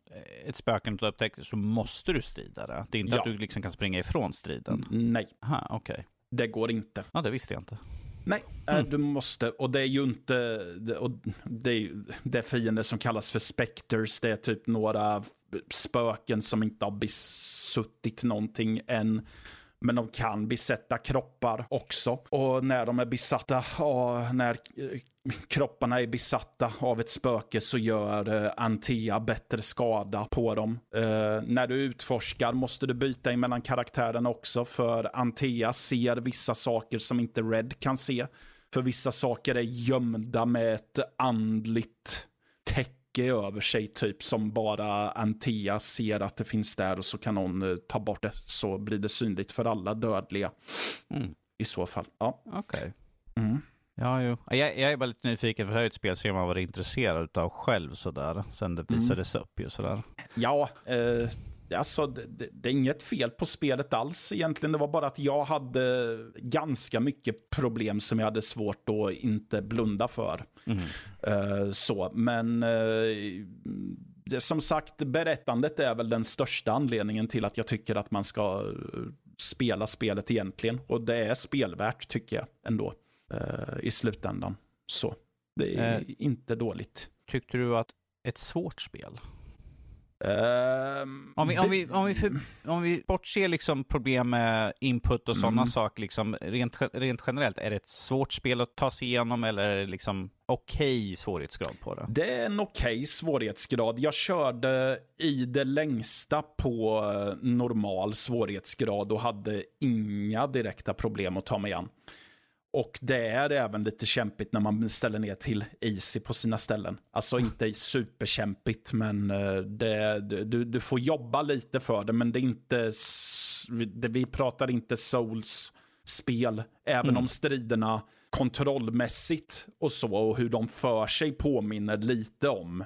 ett spöke inte upptäcktes så måste du strida det? Det är inte Ja. att du liksom kan springa ifrån striden? Nej, Aha, okej. det går inte. Ja, det visste jag inte. Nej, eh, du måste. Och det är ju inte... Och det, är, det är fiender som kallas för specters. Det är typ några spöken som inte har besuttit någonting än. Men de kan besätta kroppar också. Och när de är besatta, och när kropparna är besatta av ett spöke så gör eh, Antea bättre skada på dem. Eh, när du utforskar måste du byta emellan karaktärerna också för Antea ser vissa saker som inte Red kan se. För vissa saker är gömda med ett andligt täcke över sig typ som bara Antea ser att det finns där och så kan hon eh, ta bort det så blir det synligt för alla dödliga Mm. i så fall. Ja. Okej. Mm. Ja, jo. Jag, jag är bara lite nyfiken, för det här är ett spel som jag varit intresserad av själv sådär, sen det visades upp ju sådär. Ja, eh, alltså det, det, det är inget fel på spelet alls egentligen. Det var bara att jag hade ganska mycket problem som jag hade svårt att inte blunda för. Eh, så, men det, som sagt, berättandet är väl den största anledningen till att jag tycker att man ska eh, spela spelet egentligen. Och det är spelvärt tycker jag ändå i slutändan. Så det är inte dåligt. Tyckte du att ett svårt spel? Ehm, Om vi, om vi, om vi, för, om vi bortser liksom problem med input och sådana Mm. saker, liksom, rent, rent generellt, är det ett svårt spel att ta sig igenom eller är det liksom okej svårighetsgrad på det? Det är en okej svårighetsgrad. Jag körde i det längsta på eh, normal svårighetsgrad och hade inga direkta problem att ta mig an. Och det är även lite kämpigt när man ställer ner till easy på sina ställen. Alltså inte superkämpigt, men eh, det, du, du får jobba lite för det. Men det är inte, det- vi pratar inte souls-spel. Även Mm. om striderna kontrollmässigt och så och hur de för sig påminner lite om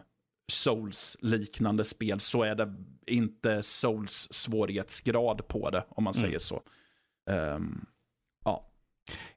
Souls-liknande spel så är det inte Souls svårighetsgrad på det om man Mm. säger så. Ehm,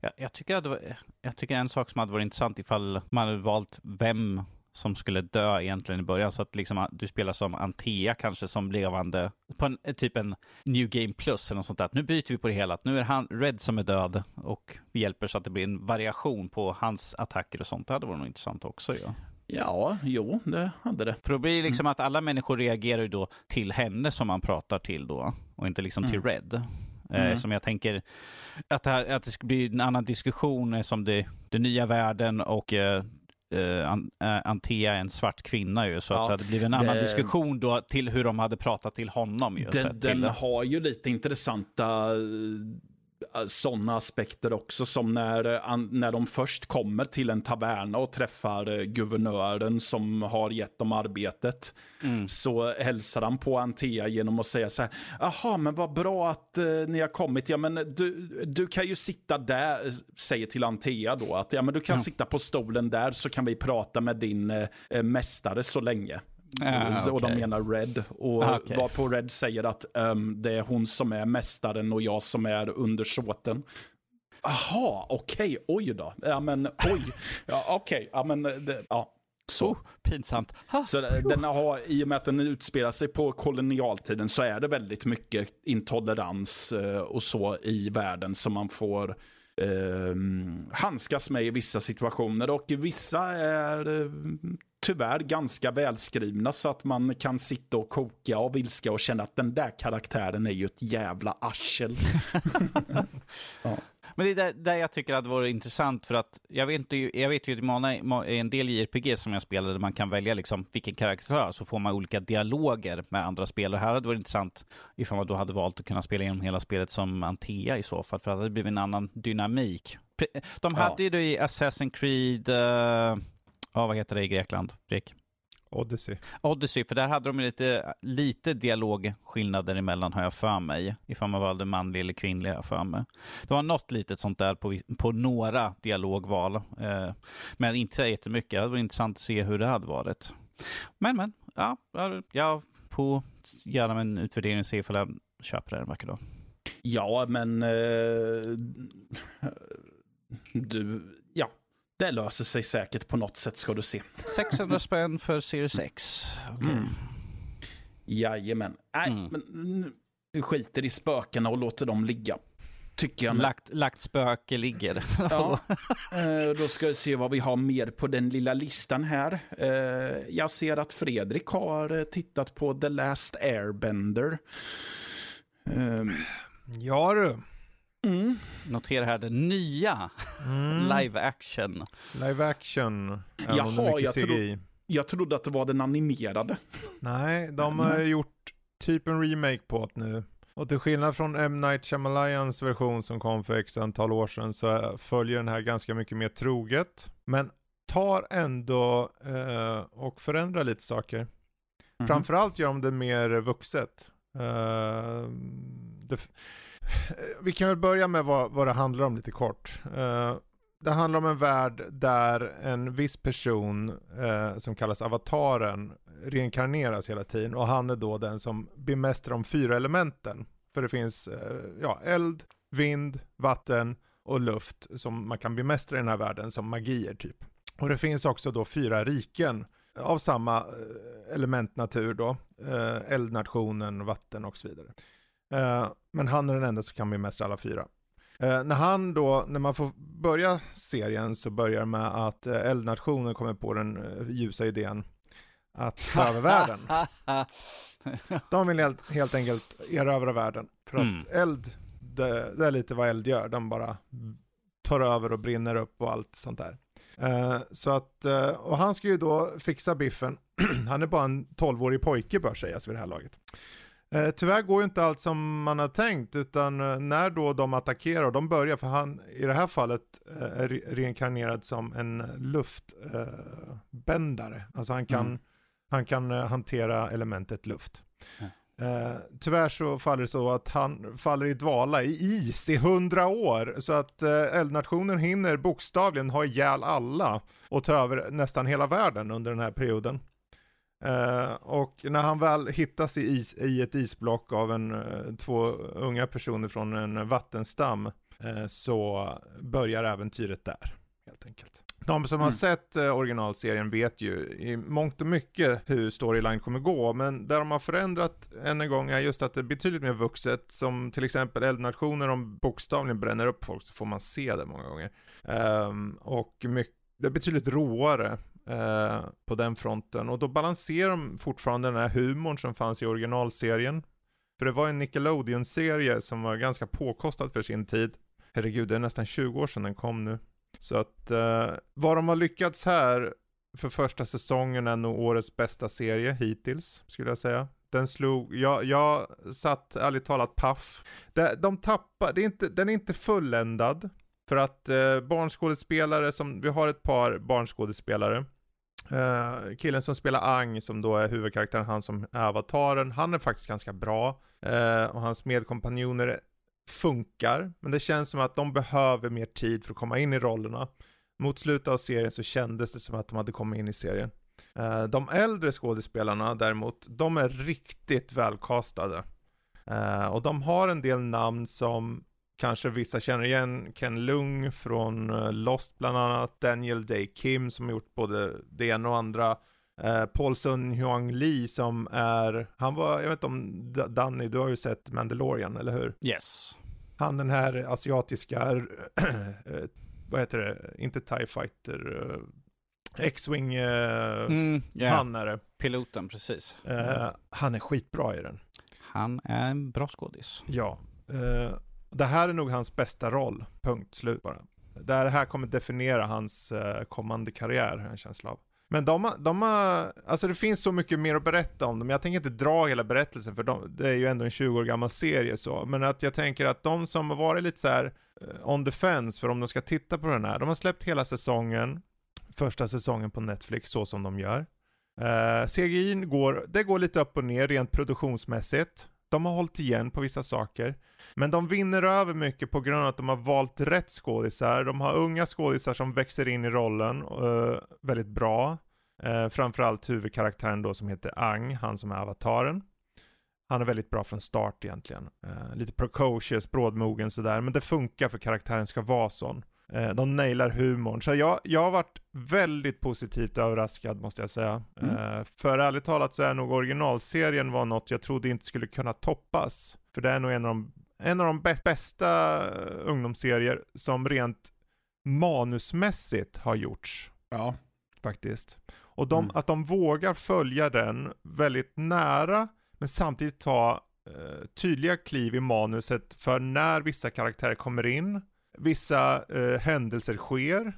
Jag, jag, tycker var, jag tycker en sak som hade varit intressant ifall man hade valt vem som skulle dö egentligen i början. Så att liksom du spelar som Antea kanske som levande, på en, typ en New Game Plus eller något sånt där. Nu byter vi på det hela. Att nu är han, Red som är död och vi hjälper så att det blir en variation på hans attacker och sånt. Det hade varit nog intressant också ja. ja, jo, det hade det. För då blir det liksom att alla människor reagerar ju då till henne som man pratar till då och inte liksom till Red. Eh, Mm. som jag tänker att det, här, att det ska bli en annan diskussion eh, som det, den nya världen och eh, Antea är en svart kvinna ju. Så Ja, att det hade blivit en annan det- diskussion då till hur de hade pratat till honom ju. så Den, den har ju lite intressanta sådana aspekter också. Som när, när de först kommer till en taverna och träffar guvernören som har gett dem arbetet. Mm. Så hälsar han på Antea genom att säga så här. Jaha, men vad bra att uh, ni har kommit. Ja, men du, du kan ju sitta där, säger till Antea då. Att ja, men du kan ja. sitta på stolen där så kan vi prata med din uh, mästare så länge. Ah, och okay. de menar Red. Och ah, okay. varpå Red säger att um, det är hon som är mästaren och jag som är undersåten. Aha, okej, okay, oj då. Ja men oj. Ja, okej, ja men det, ja. Så. Oh, pinsamt. Ha. Så den har, I och med att den utspelar sig på kolonialtiden så är det väldigt mycket intolerans uh, och så i världen som man får uh, handskas med i vissa situationer. Och vissa är uh, tyvärr ganska välskrivna så att man kan sitta och koka av ilska och känna att den där karaktären är ju ett jävla arsel. ja. Men det är där, där jag tycker att det vore intressant för att jag vet, jag vet ju att i en del JRPG som jag spelade man kan välja liksom vilken karaktär så får man olika dialoger med andra spelare. Här hade det varit intressant ifall man då hade valt att kunna spela igenom hela spelet som Antea i så fall för att det hade blivit en annan dynamik. De hade ja. ju det i Assassin's Creed uh ja, vad heter det i Grekland, Rick? Odyssey. Odyssey, för där hade de lite, lite dialogskillnader emellan har jag för mig. Ifall man valde manlig eller kvinnlig har jag för mig. Det var något litet sånt där på, på några dialogval. Eh, men inte så jättemycket. Det var intressant att se hur det hade varit. Men men, ja, jag får göra en utvärdering och se ifall jag köper det en vacker dag. Ja, men eh, du, ja, det löser sig säkert på något sätt ska du se. 600 spänn för Series X. Okay. Mm. Jajamän. Nej, mm. men nu skiter i spökena och låter dem ligga. Tycker jag. Lagt, lagt spöke ligger. ja, eh, då ska vi se vad vi har mer på den lilla listan här. Eh, jag ser att Fredrik har eh, tittat på The Last Airbender. Ja du. Mm. Notera här den nya mm. live action. Live action. Jaha, jag, tro, jag trodde att det var den animerade. Nej, de har mm. gjort typ en remake på det nu. Och till skillnad från M. Night Shyamalans version som kom för x antal år sedan så följer den här ganska mycket mer troget. Men tar ändå eh, och förändrar lite saker. Mm. Framförallt gör de det mer vuxet. Uh, det, Eh, vi kan väl börja med vad, vad det handlar om lite kort. Uh, det handlar om en värld där en viss person uh, som kallas avataren reinkarneras hela tiden och han är då den som bemästrar de fyra elementen. För det finns uh, ja, eld, vind, vatten och luft som man kan bemästra i den här världen som magier typ. Och det finns också då fyra riken av samma elementnatur då, eldnationen, vatten och så vidare. Eh, men han är den enda som kan bemästra alla fyra. Uh, när han då, när man får börja serien så börjar med att uh, eldnationen kommer på den uh, ljusa idén att ta över världen. De vill helt, helt enkelt erövra världen. För mm. att eld, det, det, är lite vad eld gör. De bara tar över och brinner upp och allt sånt där. så att, och han ska ju då fixa biffen. han är bara en 12-årig pojke bör sägas vid det här laget. Eh, tyvärr går ju inte allt som man har tänkt, utan eh, när då de attackerar, och de börjar, för han i det här fallet eh, är reinkarnerad som en luftbändare. Eh, alltså han kan, mm. han kan eh, hantera elementet luft. Mm. Eh, tyvärr så faller det så att han faller i dvala i is i hundra år. Så att eh, eldnationen hinner bokstavligen ha ihjäl alla och ta över nästan hela världen under den här perioden. Uh, och när han väl hittas i, is, i ett isblock av en, uh, två unga personer från en vattenstam uh, så börjar äventyret där, helt enkelt. De som mm. har sett originalserien vet ju i mångt och mycket hur storyline kommer gå, men där de har förändrat än en gång är just att det är betydligt mer vuxet, som till exempel eldnationer, om bokstavligen bränner upp folk så får man se det många gånger. Um, och mycket, det är betydligt råare Eh, på den fronten. Och då balanserar de fortfarande den här humorn som fanns i originalserien. För det var en Nickelodeon-serie som var ganska påkostad för sin tid. Herregud, det är nästan 20 år sedan den kom nu. Så att eh, vad de har lyckats här för första säsongen är nog årets bästa serie hittills, skulle jag säga. Den slog, jag, jag satt ärligt talat paff. De, de tappar, det är inte, den är inte fulländad. För att eh, barnskådespelare som, vi har ett par barnskådespelare. Uh, killen som spelar Ang, som då är huvudkaraktären, han som är avataren, han är faktiskt ganska bra. Uh, och hans medkompanjoner funkar, men det känns som att de behöver mer tid för att komma in i rollerna. Mot slutet av serien så kändes det som att de hade kommit in i serien. Uh, de äldre skådespelarna däremot, de är riktigt välkastade. Och de har en del namn som kanske vissa känner igen. Ken Lung från eh, Lost bland annat. Daniel Day Kim som har gjort både det ena och andra. Eh, Paul Sun Hyung Lee som är, han var, jag vet inte om Danny, du har ju sett Mandalorian, eller hur? Yes. Han den här asiatiska, eh, vad heter det, inte TIE Fighter, eh, X-Wing, eh, Mm, yeah. han är det. Piloten, precis. Eh, han är skitbra i den. Han är en bra skådis. Ja. Eh, det här är nog hans bästa roll, punkt slut bara. Det här kommer definiera hans eh, kommande karriär, har jag en känsla av. Men de, har- de har, alltså det finns så mycket mer att berätta om dem. Jag tänker inte dra hela berättelsen för de, det är ju ändå en 20 år gammal serie så. Men att jag tänker att de som har varit lite så här eh, on the fence för om de ska titta på den här. De har släppt hela säsongen, första säsongen på Netflix så som de gör. Eh, uh, CGI går, det går lite upp och ner rent produktionsmässigt. De har hållit igen på vissa saker. Men de vinner över mycket på grund av att de har valt rätt skådisar. De har unga skådisar som växer in i rollen eh, väldigt bra. Uh, framförallt huvudkaraktären då som heter Ang, han som är avataren. Han är väldigt bra från start egentligen. Eh, lite precocious, brådmogen sådär, men det funkar för karaktären ska vara sån. De nailar humorn. Så jag, jag har varit väldigt positivt överraskad måste jag säga. Mm. För ärligt talat så är nog originalserien var något jag trodde inte skulle kunna toppas. För det är nog en av de, en av de bä- bästa ungdomsserier som rent manusmässigt har gjorts Ja. faktiskt. Och de, Mm. att de vågar följa den väldigt nära, men samtidigt ta eh, tydliga kliv i manuset för när vissa karaktärer kommer in, vissa eh, händelser sker,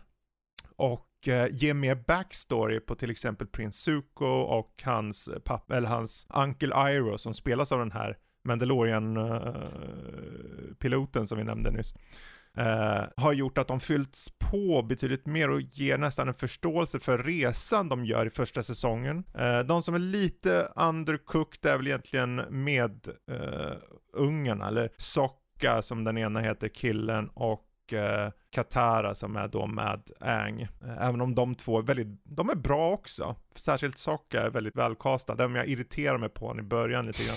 och eh, ge mer backstory på till exempel Prince Zuko och hans pappa, eller hans Uncle Iroh som spelas av den här Mandalorian-piloten eh, som vi nämnde nyss. Eh, har gjort att de fyllts på betydligt mer och ger nästan en förståelse för resan de gör i första säsongen. Eh, de som är lite undercooked är väl egentligen med eh, ungarna, eller Socka som den ena heter, killen, och eh, Katara som är då med Ang. Eh, Även om de två är väldigt, de är bra också. Särskilt Socka är väldigt välkastad, även om jag irriterar mig på honom i början lite grann.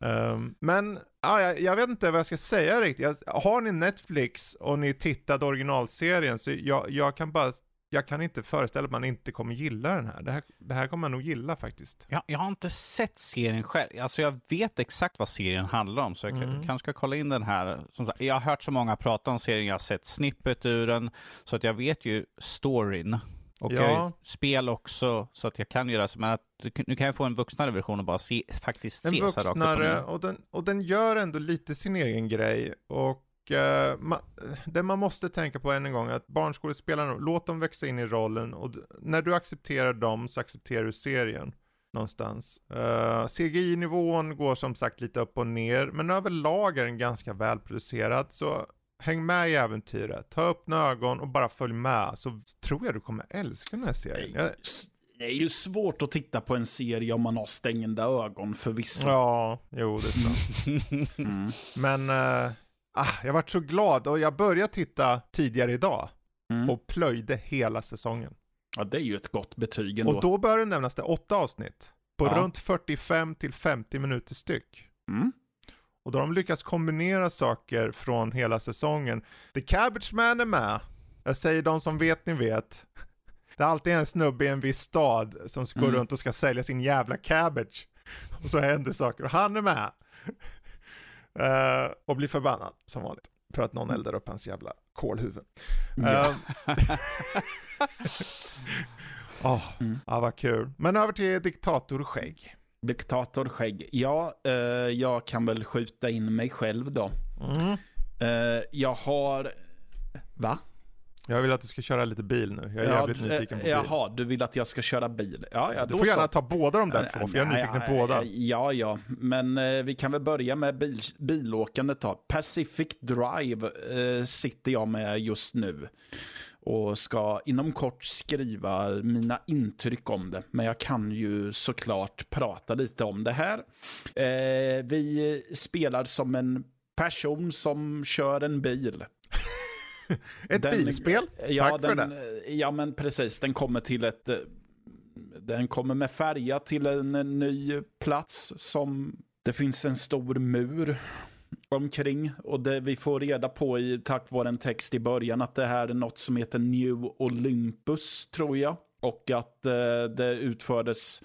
Ehm, men ja, jag, jag vet inte vad jag ska säga riktigt. Jag, har ni Netflix och ni tittade originalserien så jag, jag kan bara, jag kan inte föreställa mig att man inte kommer gilla den här. Det här, det här kommer man nog gilla faktiskt. Jag, jag har inte sett serien själv. Alltså jag vet exakt vad serien handlar om, så jag Mm. kanske ska kolla in den här. Som sagt, jag har hört så många prata om serien, jag har sett snippet ur den, så att jag vet ju storyn. Och Ja. jag har ju spel också, så att jag kan göra så. Men att, nu kan jag få en vuxnare version och bara se, faktiskt En se så här rakt upp och vuxnare den, och den gör ändå lite sin egen grej. Och eh, ma, det man måste tänka på än en gång att barnskådespelarna, låt dem växa in i rollen och när du accepterar dem så accepterar du serien någonstans. Uh, CGI-nivån går som sagt lite upp och ner, men överlag är den ganska välproducerad, så häng med i äventyret, ta öppna ögon och bara följ med, så tror jag du kommer älska den här serien. Jag, Det är ju svårt att titta på en serie om man har stängda ögon förvisso. ja, jo det är sant. Mm. Men ah, jag vart så glad och jag började titta tidigare idag Mm. och plöjde hela säsongen. Ja, det är ju ett gott betyg ändå. Och då började det nämnas det åtta avsnitt på Ja. runt 45 till 50 minuter styck. Mm. Och då har de lyckats kombinera saker från hela säsongen. The Cabbage Man är med. Jag säger de som vet ni vet. Det är alltid en snubbe i en viss stad som ska gå Mm. runt och ska sälja sin jävla cabbage. Och så händer saker och han är med. Eh, och blir förbannad som vanligt. För att någon eldar upp hans jävla kolhuvud. Ja. Eh, Åh, Mm. ja vad kul. Men över till diktatorskägg. Diktatorskägg. Ja, eh, jag kan väl skjuta in mig själv då. Mm. Eh, jag har... Va? Jag vill att du ska köra lite bil nu. Jag är jävligt du- nyfiken på bil. Jaha, du vill att jag ska köra bil? Ja, ja, Du då får gärna så. ta båda de där två, för jag är nyfiken på båda. Ja, ja, men eh, vi kan väl börja med bil, bilåkandet då. Pacific Drive eh, sitter jag med just nu och ska inom kort skriva mina intryck om det. Men jag kan ju såklart prata lite om det här. Eh, vi spelar som en person som kör en bil. Ett Den- bilspel? Ja, Tack för den, det. Ja, men precis. Den kommer till ett... Den kommer med färja till en ny plats som det finns en stor mur omkring. Och det vi får reda på i, tack vare en text i början att det här är något som heter New Olympus, tror jag. Och att eh, det utfördes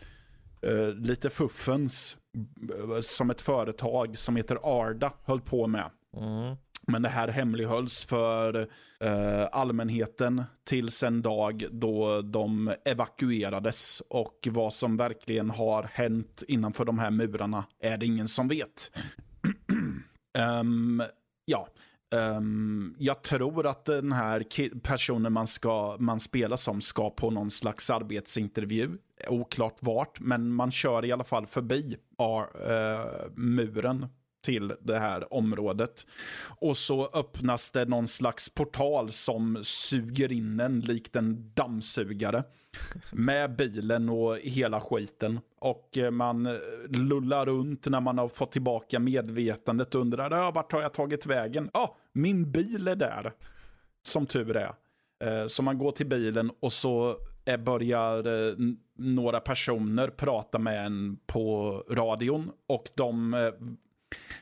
eh, lite fuffens eh, som ett företag som heter Arda höll på med. Mm. Men det här hemlighölls för eh, allmänheten tills en dag då de evakuerades. Och vad som verkligen har hänt innanför de här murarna är det ingen som vet. Um, ja, um, jag tror att den här personen man, ska, man spelar som ska på någon slags arbetsintervju. Oklart vart, men man kör i alla fall förbi ar- eh, muren till det här området. Och så öppnas det någon slags portal som suger in en likt en dammsugare. Med bilen och hela skiten. Och eh, man eh, lullar runt när man har fått tillbaka medvetandet och undrar "Ja, vart har jag tagit vägen? Ja, min bil är där. Som tur är. Eh, så man går till bilen och så börjar några personer prata med en på radion. Och de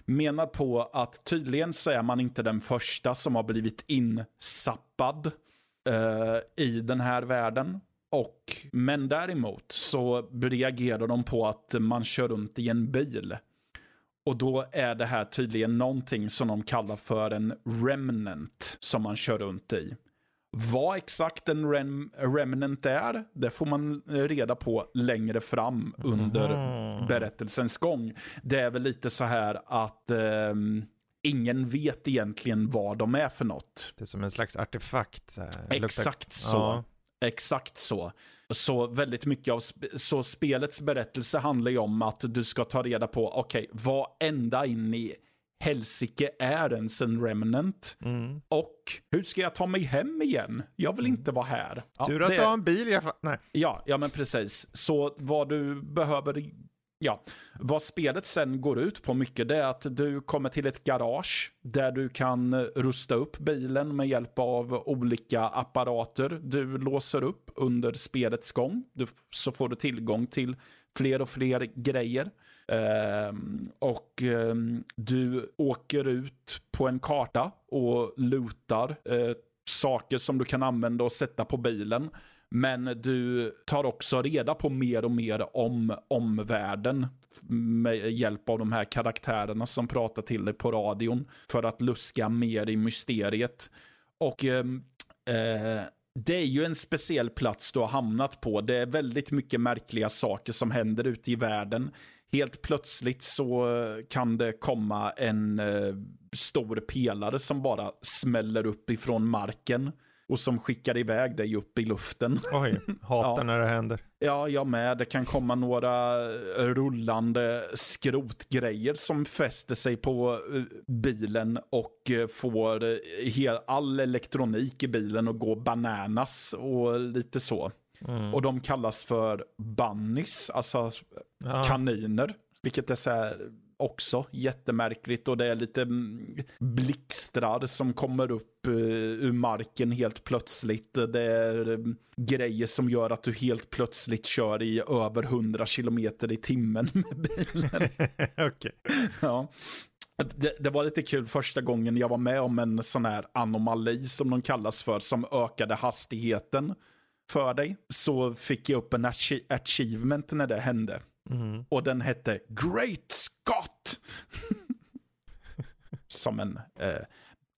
menar på att tydligen så är man inte den första som har blivit insappad eh, i den här världen. Och, men däremot så reagerar de på att man kör runt i en bil. Och då är det här tydligen någonting som de kallar för en remnant som man kör runt i. Vad exakt en rem remnant är, det får man reda på längre fram under Mhm. berättelsens gång. Det är väl lite så här att ehm, ingen vet egentligen vad de är för något. Det är som en slags artefakt. Så Exakt så. Ja. Exakt så. Så väldigt mycket av sp så spelets berättelse handlar ju om att du ska ta reda på, okej, vad ända in i helsike är ens en remnant? Mm. Och hur ska jag ta mig hem igen? Jag vill inte vara här. Ja, Tur att det- du har en bil i alla fall. Nej. Ja, ja men precis. Så vad du behöver, ja, vad spelet sen går ut på mycket det är att du kommer till ett garage där du kan rusta upp bilen med hjälp av olika apparater. Du låser upp under spelets gång. Du, så får du tillgång till fler och fler grejer. Ehm, och ehm, du åker ut på en karta och lutar eh, saker som du kan använda och sätta på bilen. Men du tar också reda på mer och mer om omvärlden med hjälp av de här karaktärerna som pratar till dig på radion för att luska mer i mysteriet. Och ehm, eh, det är ju en speciell plats du har hamnat på. Det är väldigt mycket märkliga saker som händer ute i världen. Helt plötsligt så eh, kan det komma en eh, stor pelare som bara smäller upp ifrån marken och som skickar iväg dig upp i luften. Oj, hatar Ja. när det händer. Ja, jag med. Det kan komma några rullande skrotgrejer som fäster sig på eh, bilen och eh, får eh, all elektronik i bilen att gå bananas och lite så. Mm. Och de kallas för bunnies, alltså Ja. kaniner. Vilket är så här också jättemärkligt och det är lite mm, blixtrar som kommer upp eh, ur marken helt plötsligt. Det är mm, grejer som gör att du helt plötsligt kör i över 100 kilometer i timmen med bilen. Okej. ja. Det, det var lite kul första gången jag var med om en sån här anomali som de kallas för, som ökade hastigheten för dig. Så fick jag upp en achie- achievement när det hände. Mm. Och den hette Great Scott! Som en eh,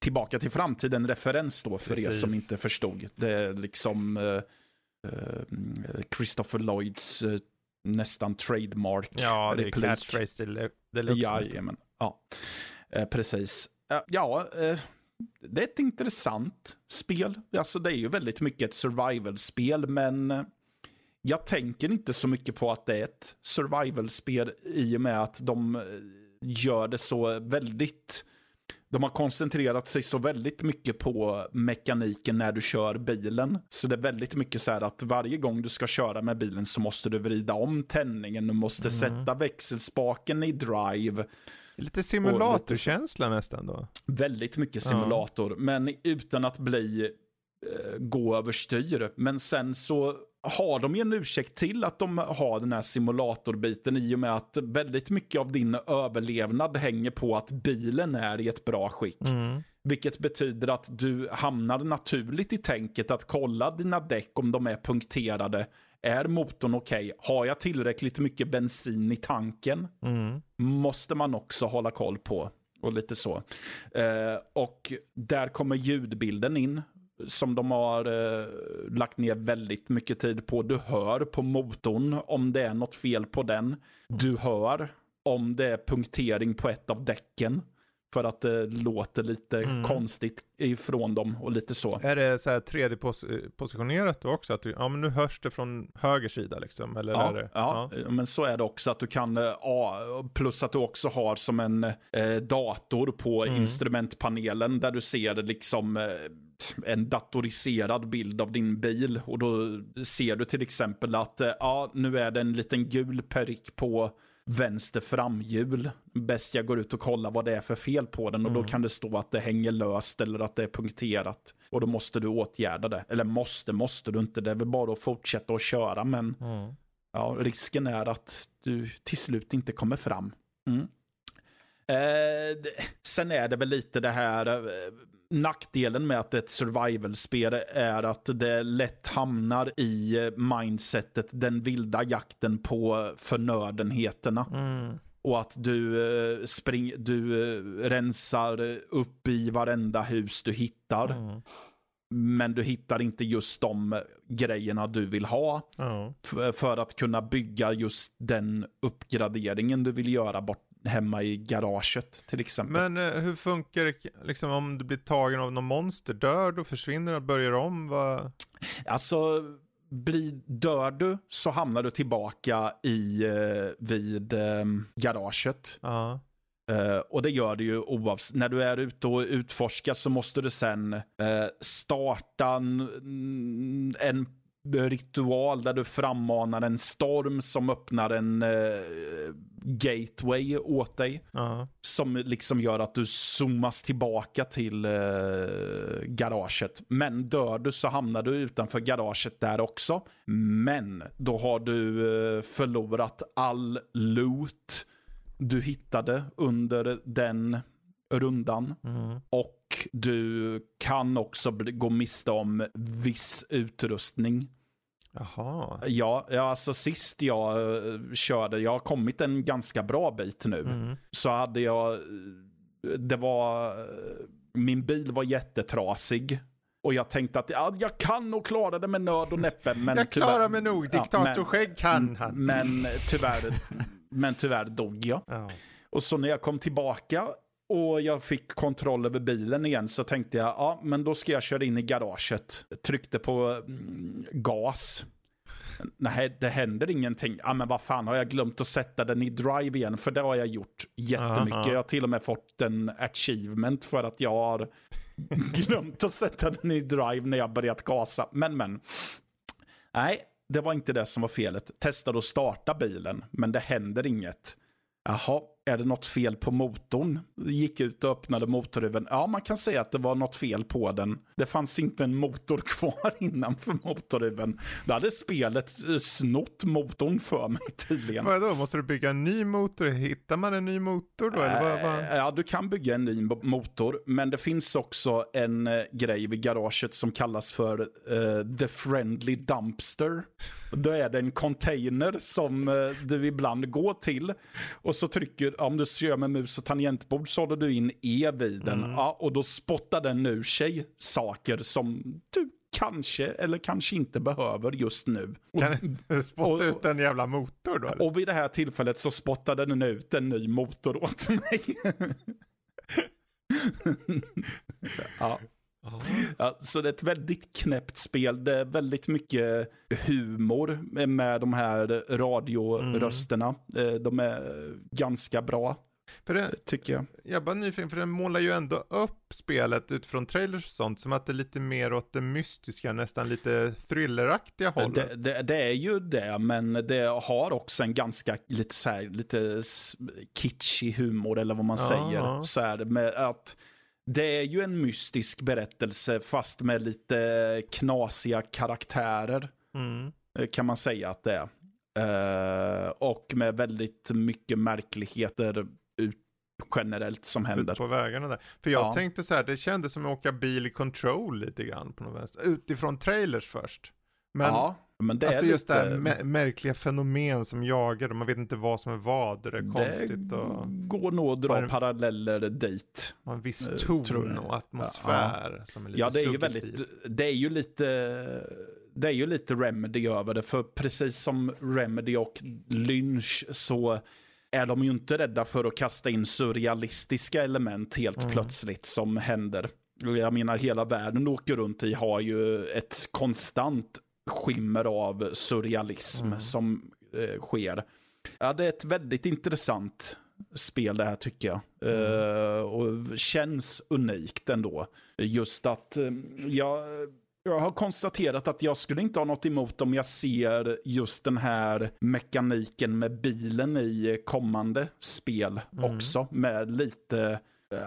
tillbaka till framtiden-referens då för er Precis. som inte förstod. Det är liksom eh, eh, Christopher Lloyds eh, nästan trademark. Ja, det är replik. catchphrase del- deluxe nästan. Jajamän. Ja, eh, precis. Eh, ja, eh, det är ett intressant spel. Alltså det är ju väldigt mycket ett survival-spel, men jag tänker inte så mycket på att det är ett survival-spel i och med att de eh, gör det så väldigt... De har koncentrerat sig så väldigt mycket på mekaniken när du kör bilen. Så det är väldigt mycket så här att varje gång du ska köra med bilen så måste du vrida om tändningen, du måste Mm. sätta växelspaken i drive. Lite simulatorkänsla nästan då. Väldigt mycket simulator, men utan att bli eh, gå överstyr. Men sen så har de ju en ursäkt till att de har den här simulatorbiten i och med att väldigt mycket av din överlevnad hänger på att bilen är i ett bra skick. Mm. Vilket betyder att du hamnar naturligt i tänket att kolla dina däck om de är punkterade. Är motorn okej? Har jag tillräckligt mycket bensin i tanken? Mm. måste man också hålla koll på. Och lite så. Eh, och där kommer ljudbilden in. Som de har eh, lagt ner väldigt mycket tid på. Du hör på motorn om det är något fel på den. Du hör om det är punktering på ett av däcken. För att det låter lite Mm. konstigt ifrån dem och lite så. Är det så här 3D-positionerat då också? Att du, ja men nu hörs det från höger sida liksom? Eller Ja, det, ja, men så är det också att du kan, eh, ja, plus att du också har som en eh, dator på Mm. instrumentpanelen där du ser liksom eh, en datoriserad bild av din bil och då ser du till exempel att eh, ja, nu är det en liten gul prick på vänster framhjul. Bäst jag går ut och kollar vad det är för fel på den och då kan det stå att det hänger löst eller att det är punkterat. Och då måste du åtgärda det. Eller måste, måste du inte. Det är väl bara att fortsätta att köra men Mm. Ja, risken är att du till slut inte kommer fram. Mm. Eh, sen är det väl lite det här, eh, nackdelen med att ett survival-spel är att det lätt hamnar i eh, mindsetet, den vilda jakten på förnödenheterna. Mm. Och att du, eh, spring, du eh, rensar upp i varenda hus du hittar. Mm. Men du hittar inte just de grejerna du vill ha f- för att kunna bygga just den uppgraderingen du vill göra bort hemma i garaget till exempel. Men eh, hur funkar det liksom om du blir tagen av någon monster? Dör du, försvinner och börjar om? Vad? Alltså, bli, dör du så hamnar du tillbaka i, eh, vid eh, garaget. Ja. Eh, och det gör du ju oavsett. När du är ute och utforskar så måste du sen eh, starta en, en ritual där du frammanar en storm som öppnar en gateway åt dig. Ja. Som liksom gör att du zoomas tillbaka till eh, garaget. Men dör du så hamnar du utanför garaget där också. Men då har du eh, förlorat all loot du hittade under den rundan. Mm. Och du kan också gå miste om viss utrustning. Jaha. Ja, ja alltså sist jag eh, körde, jag har kommit en ganska bra bit nu Mm. så hade jag, det var, min bil var jättetrasig. Och jag tänkte att ja, jag kan nog klara det med nöd och näppe. Men Jag tyvärr- klarar mig nog, Ja, diktator Skägg kan han. Men, tyvärr, men tyvärr dog jag. Ja. Och så när jag kom tillbaka och jag fick kontroll över bilen igen så tänkte jag, ja men då ska jag köra in i garaget. Tryckte på mm, gas. Nej, det händer ingenting. Ja, men vad fan, har jag glömt att sätta den i drive igen? För det har jag gjort jättemycket. Aha. Jag har till och med fått en achievement för att jag har glömt att sätta den i drive när jag börjat gasa. Men, men. Nej, det var inte det som var felet. Testade att starta bilen, men det händer inget. Jaha, är det något fel på motorn? Gick ut och öppnade motorhuven. Ja, man kan säga att det var något fel på den. Det fanns inte en motor kvar innanför motorhuven. Då hade spelet eh, snott motorn för mig tydligen. Vadå, måste du bygga en ny motor? Hittar man en ny motor då? Eller vad, vad? Eh, Ja, du kan bygga en ny mo- motor, men det finns också en eh, grej vid garaget som kallas för eh, The Friendly Dumpster. Då är det en container som eh, du ibland går till och så trycker, om du kör med mus och tangentbord så håller du in E vid den ja, och då spottar den ur sig saker som du kanske eller kanske inte behöver just nu. Kan du spotta och- ut en jävla motor då? Eller? Och vid det här tillfället så spottade den ut en ny motor åt mig. ja. Ja, så det är ett väldigt knäppt spel. Det är väldigt mycket humor med de här radiorösterna. Mm. De är ganska bra. För det, tycker jag. Jag är bara nyfiken, för den målar ju ändå upp spelet utifrån trailers och sånt som att det är lite mer åt det mystiska, nästan lite thrilleraktiga hållet. Det, det, det, är ju det, men det har också en ganska lite så här, lite kitschig humor eller vad man ja, säger. Så här, med att det är ju en mystisk berättelse fast med lite knasiga karaktärer. Mm. Kan man säga att det är. Uh, och med väldigt mycket märkligheter ut generellt som händer. Ut på vägarna där. För jag ja. tänkte så här, det kändes som att åka bil i control lite grann på något vänster. Utifrån trailers först. Men, ja, men det alltså är just lite... det här märkliga fenomen som jagar och man vet inte vad som är vad. Det är konstigt och... går nog att dra en... paralleller dit. Och en viss ton och atmosfär ja. som är lite Ja, det är ju väldigt, det är ju lite det är ju lite Remedy över det, för precis som Remedy och Lynch så är de ju inte rädda för att kasta in surrealistiska element helt mm. plötsligt som händer. Jag menar hela världen åker runt i har ju ett konstant skimmer av surrealism mm. som eh, sker. Ja, det är ett väldigt intressant spel det här tycker jag. Mm. Uh, och känns unikt ändå. Just att uh, jag jag har konstaterat att jag skulle inte ha något emot om jag ser just den här mekaniken med bilen i kommande spel mm. också. Med lite äh,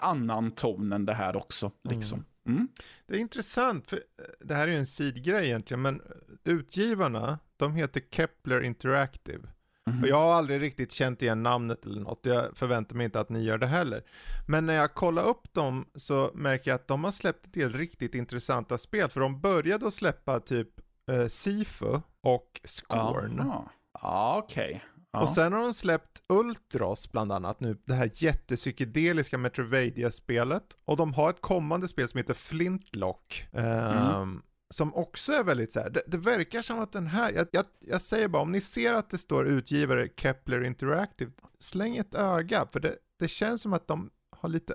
annan ton än det här också. Liksom. Mm. Mm. Det är intressant, för eh, det här är ju en sidgrej egentligen, men utgivarna, de heter Kepler Interactive. Mm. Och jag har aldrig riktigt känt igen namnet eller något, jag förväntar mig inte att ni gör det heller. Men när jag kollar upp dem så märker jag att de har släppt en del riktigt intressanta spel, för de började att släppa typ eh, Sifu och Scorn. Ja, ah, okej. Ja. Och sen har de släppt Ultros bland annat nu, det här jättepsykedeliska Metrovadia-spelet. Och de har ett kommande spel som heter Flintlock. Mm. Um, som också är väldigt så här, det, det, verkar som att den här, jag, jag, jag, säger bara om ni ser att det står utgivare Kepler Interactive, släng ett öga, för det, det känns som att de har lite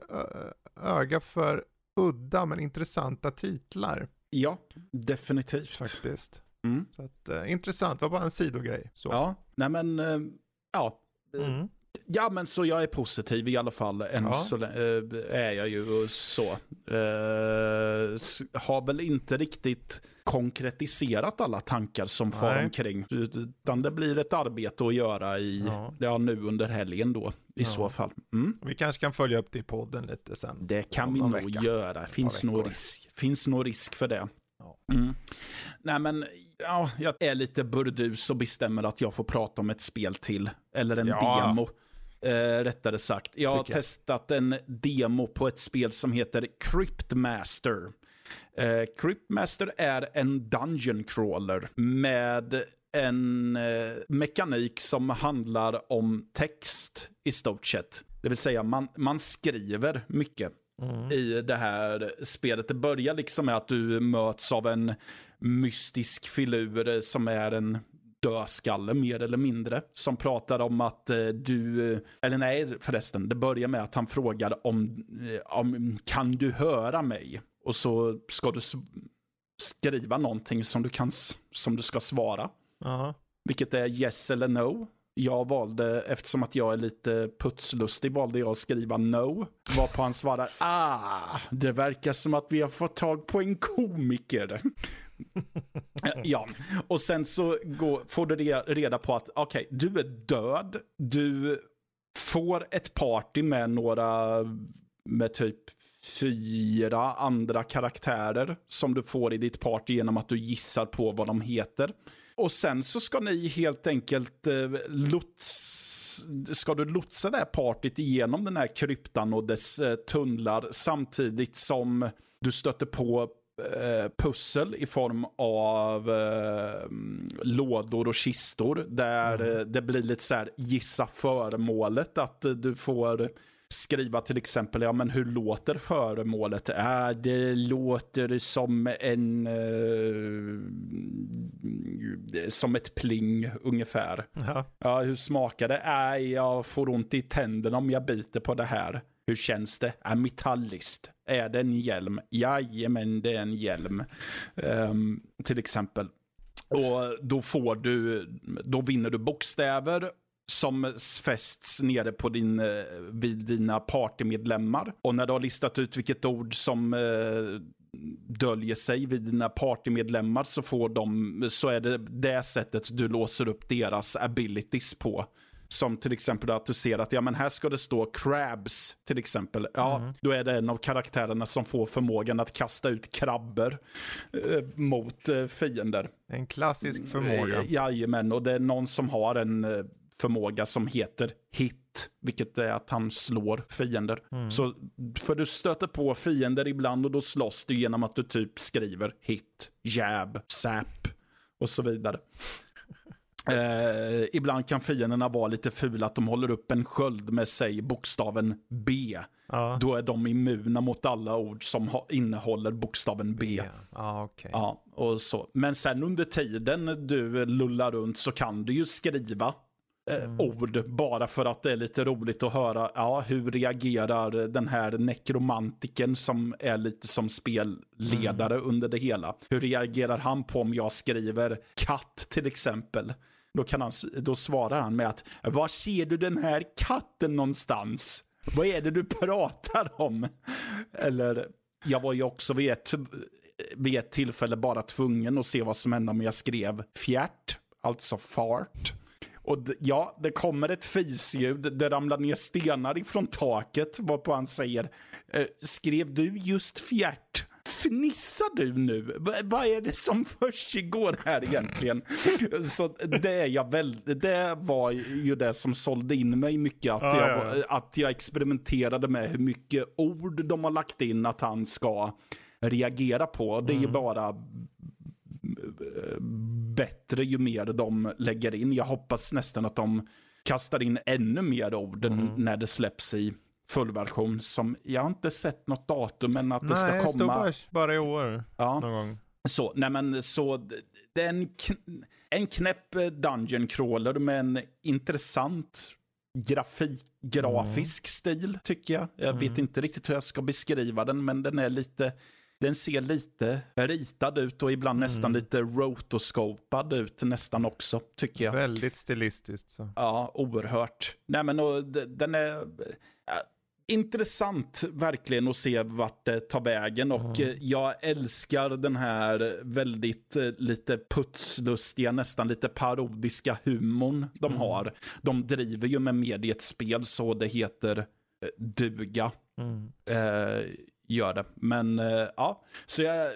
öga för udda men intressanta titlar. Ja, definitivt. Faktiskt. Mm. Så att, uh, intressant, det var bara en sidogrej. Så. Ja, nej men, uh, ja. Mm. Ja, men så jag är positiv i alla fall. Än ja. så äh, är jag ju så. Äh, har väl inte riktigt konkretiserat alla tankar som Nej. far omkring. Utan det blir ett arbete att göra i, ja. ja nu under helgen då. I ja. så fall. Mm. Vi kanske kan följa upp det i podden lite sen. Det kan vi nog vecka. göra. Finns nog, risk. Finns nog risk för det. Mm. Nej men, ja, jag är lite burdus och bestämmer att jag får prata om ett spel till. Eller en ja. demo. Eh, rättare sagt. Jag har jag. testat en demo på ett spel som heter Cryptmaster. Eh, Cryptmaster är en dungeon crawler med en eh, mekanik som handlar om text i stort sett. Det vill säga man, man skriver mycket mm. i det här spelet. Det börjar liksom med att du möts av en mystisk filur som är en dödskalle mer eller mindre. Som pratar om att eh, du, eller nej förresten, det börjar med att han frågar om, eh, om kan du höra mig? Och så ska du skriva någonting som du, kan, som du ska svara. Uh-huh. Vilket är yes eller no. Jag valde, eftersom att jag är lite putslustig, valde jag att skriva no. Varpå han svarar, ah, det verkar som att vi har fått tag på en komiker. ja, och sen så går, får du reda på att okej, okay, du är död. Du får ett party med några, med typ fyra andra karaktärer som du får i ditt party genom att du gissar på vad de heter. Och sen så ska ni helt enkelt eh, lots, ska du lotsa det här partyt igenom den här kryptan och dess eh, tunnlar samtidigt som du stöter på pussel i form av eh, lådor och kistor. Där mm. Eh, det blir lite så här gissa föremålet. Att du får skriva till exempel, ja men hur låter föremålet? Äh, det låter som en... Eh, som ett pling ungefär. Ja. ja hur smakar det? Äh, jag får ont i tänderna om jag biter på det här. Hur känns det? Är metalliskt? Är det en hjälm? Jajamän, det är en hjälm. Um, till exempel. Och då får du, då vinner du bokstäver som fästs nere på din, eh, vid dina partymedlemmar. Och när du har listat ut vilket ord som eh, döljer sig vid dina partymedlemmar så, får de, så är det det sättet du låser upp deras abilities på. Som till exempel att du ser att ja, men här ska det stå crabs till exempel. Ja, mm. då är det en av karaktärerna som får förmågan att kasta ut krabbor eh, mot eh, fiender. En klassisk förmåga. Eh, jajamän, och det är någon som har en eh, förmåga som heter hit, vilket är att han slår fiender. Mm. Så för du stöter på fiender ibland och då slåss du genom att du typ skriver hit, jab, sap och så vidare. Eh, ibland kan fienderna vara lite fula, att de håller upp en sköld med sig bokstaven B. Ja. Då är de immuna mot alla ord som innehåller bokstaven B. B. Ja, okay. ja, och så. Men sen under tiden du lullar runt så kan du ju skriva eh, mm. ord bara för att det är lite roligt att höra ja, hur reagerar den här nekromantiken som är lite som spelledare mm. under det hela. Hur reagerar han på om jag skriver katt till exempel? Då, kan han, då svarar han med att var ser du den här katten någonstans? Vad är det du pratar om? Eller jag var ju också vid ett, vid ett tillfälle bara tvungen att se vad som hände om jag skrev fjärt, alltså fart. Och ja, det kommer ett fisljud, det ramlar ner stenar ifrån taket, varpå han säger eh, Skrev du just fjärt? Fnissar du nu? V vad är det som försiggår här egentligen? Så det, är jag väl, det var ju det som sålde in mig mycket, att, ah, jag, ja, ja. att jag experimenterade med hur mycket ord de har lagt in att han ska reagera på. Det är ju mm. bara bättre ju mer de lägger in. Jag hoppas nästan att de kastar in ännu mer ord mm. när det släpps i fullversion. Som, jag har inte sett något datum, men att nej, det ska komma. Nej, bara i år. Ja. Någon gång. Så, nej men så, det är en, en knäpp Dungeon crawler med en intressant grafik, grafisk mm. stil tycker jag. Jag mm. vet inte riktigt hur jag ska beskriva den, men den är lite den ser lite ritad ut och ibland mm. nästan lite rotoscopad ut nästan också, tycker jag. Väldigt stilistiskt. Så. Ja, oerhört. Nej, men och, den är... Intressant verkligen att se vart det tar vägen och mm. jag älskar den här väldigt eh, lite putslustiga, nästan lite parodiska humorn de mm. har. De driver ju med medietspel så det heter eh, duga. Mm. Eh, gör det. Men uh, ja, så jag, uh,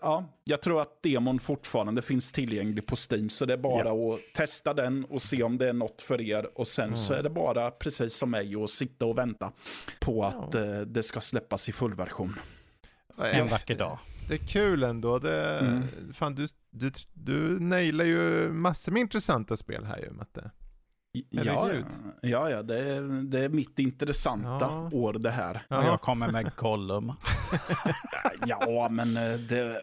ja, jag tror att demon fortfarande finns tillgänglig på Steam. Så det är bara ja. att testa den och se om det är något för er. Och sen mm. så är det bara, precis som mig, att sitta och vänta på att uh, det ska släppas i fullversion. En vacker dag. Det är kul ändå. Det, mm. fan, du, du, du nailar ju massor med intressanta spel här ju, Matte. Ja, ja, ja det, är, det är mitt intressanta ja. år det här. Ja. Jag kommer med Gollum. ja, men eh, det... Det,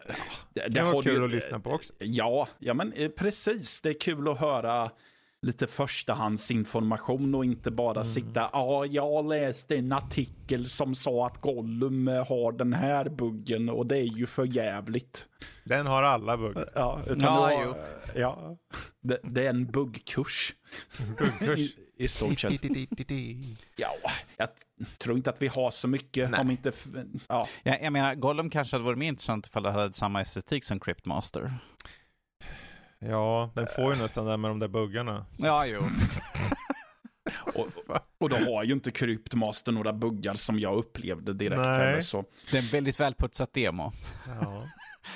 det, det var kul ju, att lyssna på också. Ja, ja, men eh, precis. Det är kul att höra lite förstahandsinformation och inte bara mm. sitta, ja, jag läste en artikel som sa att Gollum eh, har den här buggen och det är ju för jävligt. Den har alla buggar. Ja, utan ja, då, ja det, det, är en buggkurs. Buggkurs. I, I stort sett. ja, jag tror inte att vi har så mycket. Om inte, ja. jag, jag menar, Gollum kanske hade varit mer intressant ifall det hade samma estetik som Cryptmaster. Ja, den får ju nästan det med de där buggarna. Ja, jo. och, och då har ju inte Kryptmaster några buggar som jag upplevde direkt Nej. heller. Så. Det är en väldigt välputsat demo. Ja,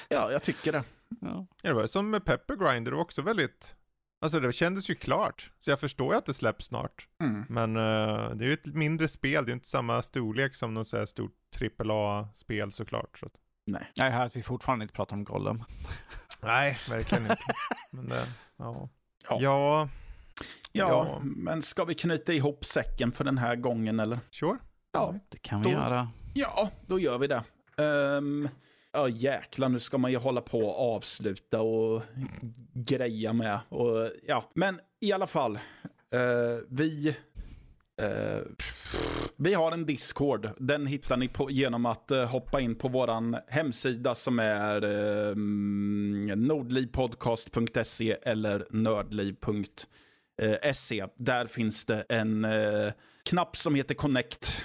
ja jag tycker det. Ja. Det var som med Pepper Grinder, också väldigt Alltså det kändes ju klart, så jag förstår ju att det släpps snart. Mm. Men uh, det är ju ett mindre spel, det är ju inte samma storlek som något så här stort AAA-spel såklart. Så att... Nej. Jag hör att vi fortfarande inte pratar om Gollum. Nej, verkligen inte. Men det, ja. Ja. ja. Ja, men ska vi knyta ihop säcken för den här gången eller? Sure. Ja, det kan vi då, göra. Ja, då gör vi det. Um, ja, jäklar, nu ska man ju hålla på och avsluta och greja med. Och, ja. Men i alla fall, uh, vi Uh, vi har en Discord. Den hittar ni på, genom att uh, hoppa in på vår hemsida som är eh, mm, uh, nordlivpodcast.se eller nördliv.se. Där finns det en knapp som heter Connect.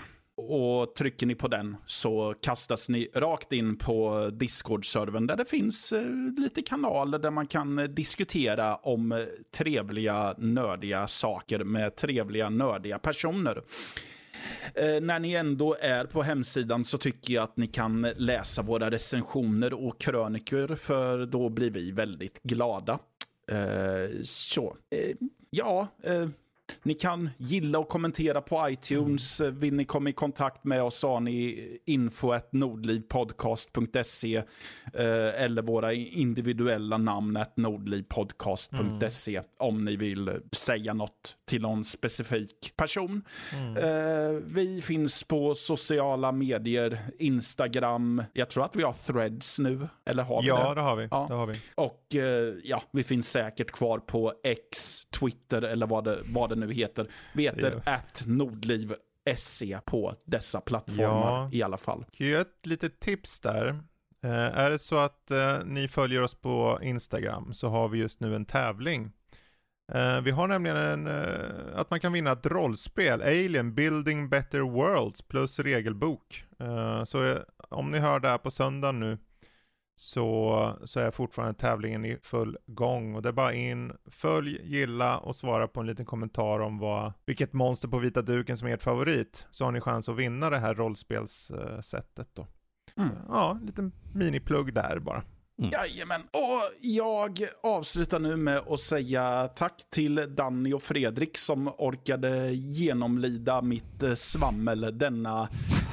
Och trycker ni på den så kastas ni rakt in på Discord-servern där det finns eh, lite kanaler där man kan eh, diskutera om eh, trevliga, nördiga saker med trevliga, nördiga personer. Eh, när ni ändå är på hemsidan så tycker jag att ni kan läsa våra recensioner och krönikor för då blir vi väldigt glada. Eh, så, eh, ja, ni kan gilla och kommentera på iTunes. Mm. Vill ni komma i kontakt med oss har ni info.nordlivpodcast.se eh, eller våra individuella namn nordlivpodcast.se mm. om ni vill säga något till någon specifik person. Mm. Eh, vi finns på sociala medier, Instagram, jag tror att vi har threads nu, eller har vi ja, det? det har vi. Ja, det har vi. Och eh, ja, vi finns säkert kvar på X, Twitter eller vad det, vad det nu heter. Vi heter att Nordliv SC på dessa plattformar ja. i alla fall. Kan ju ett litet tips där. Eh, är det så att eh, ni följer oss på Instagram så har vi just nu en tävling. Eh, vi har nämligen en, att man kan vinna ett rollspel, Alien Building Better Worlds plus regelbok. Så om ni hör det här på söndag nu så, så är fortfarande tävlingen i full gång. Och det är bara in, följ, gilla och svara på en liten kommentar om vad, vilket monster på vita duken som är ert favorit. Så har ni chans att vinna det här rollspelssättet då. Mm. Ja, en liten miniplugg där bara. Mm. Jajamän. Och jag avslutar nu med att säga tack till Danny och Fredrik som orkade genomlida mitt eh, svammel denna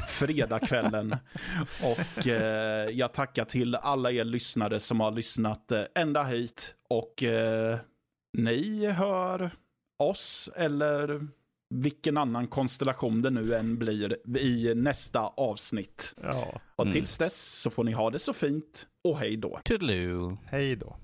fredagskvällen. och eh, jag tackar till alla er lyssnare som har lyssnat eh, ända hit. Och eh, ni hör oss eller vilken annan konstellation det nu än blir i nästa avsnitt. Ja. Och tills dess så får ni ha det så fint och hej då. Toodaloo. Hej då.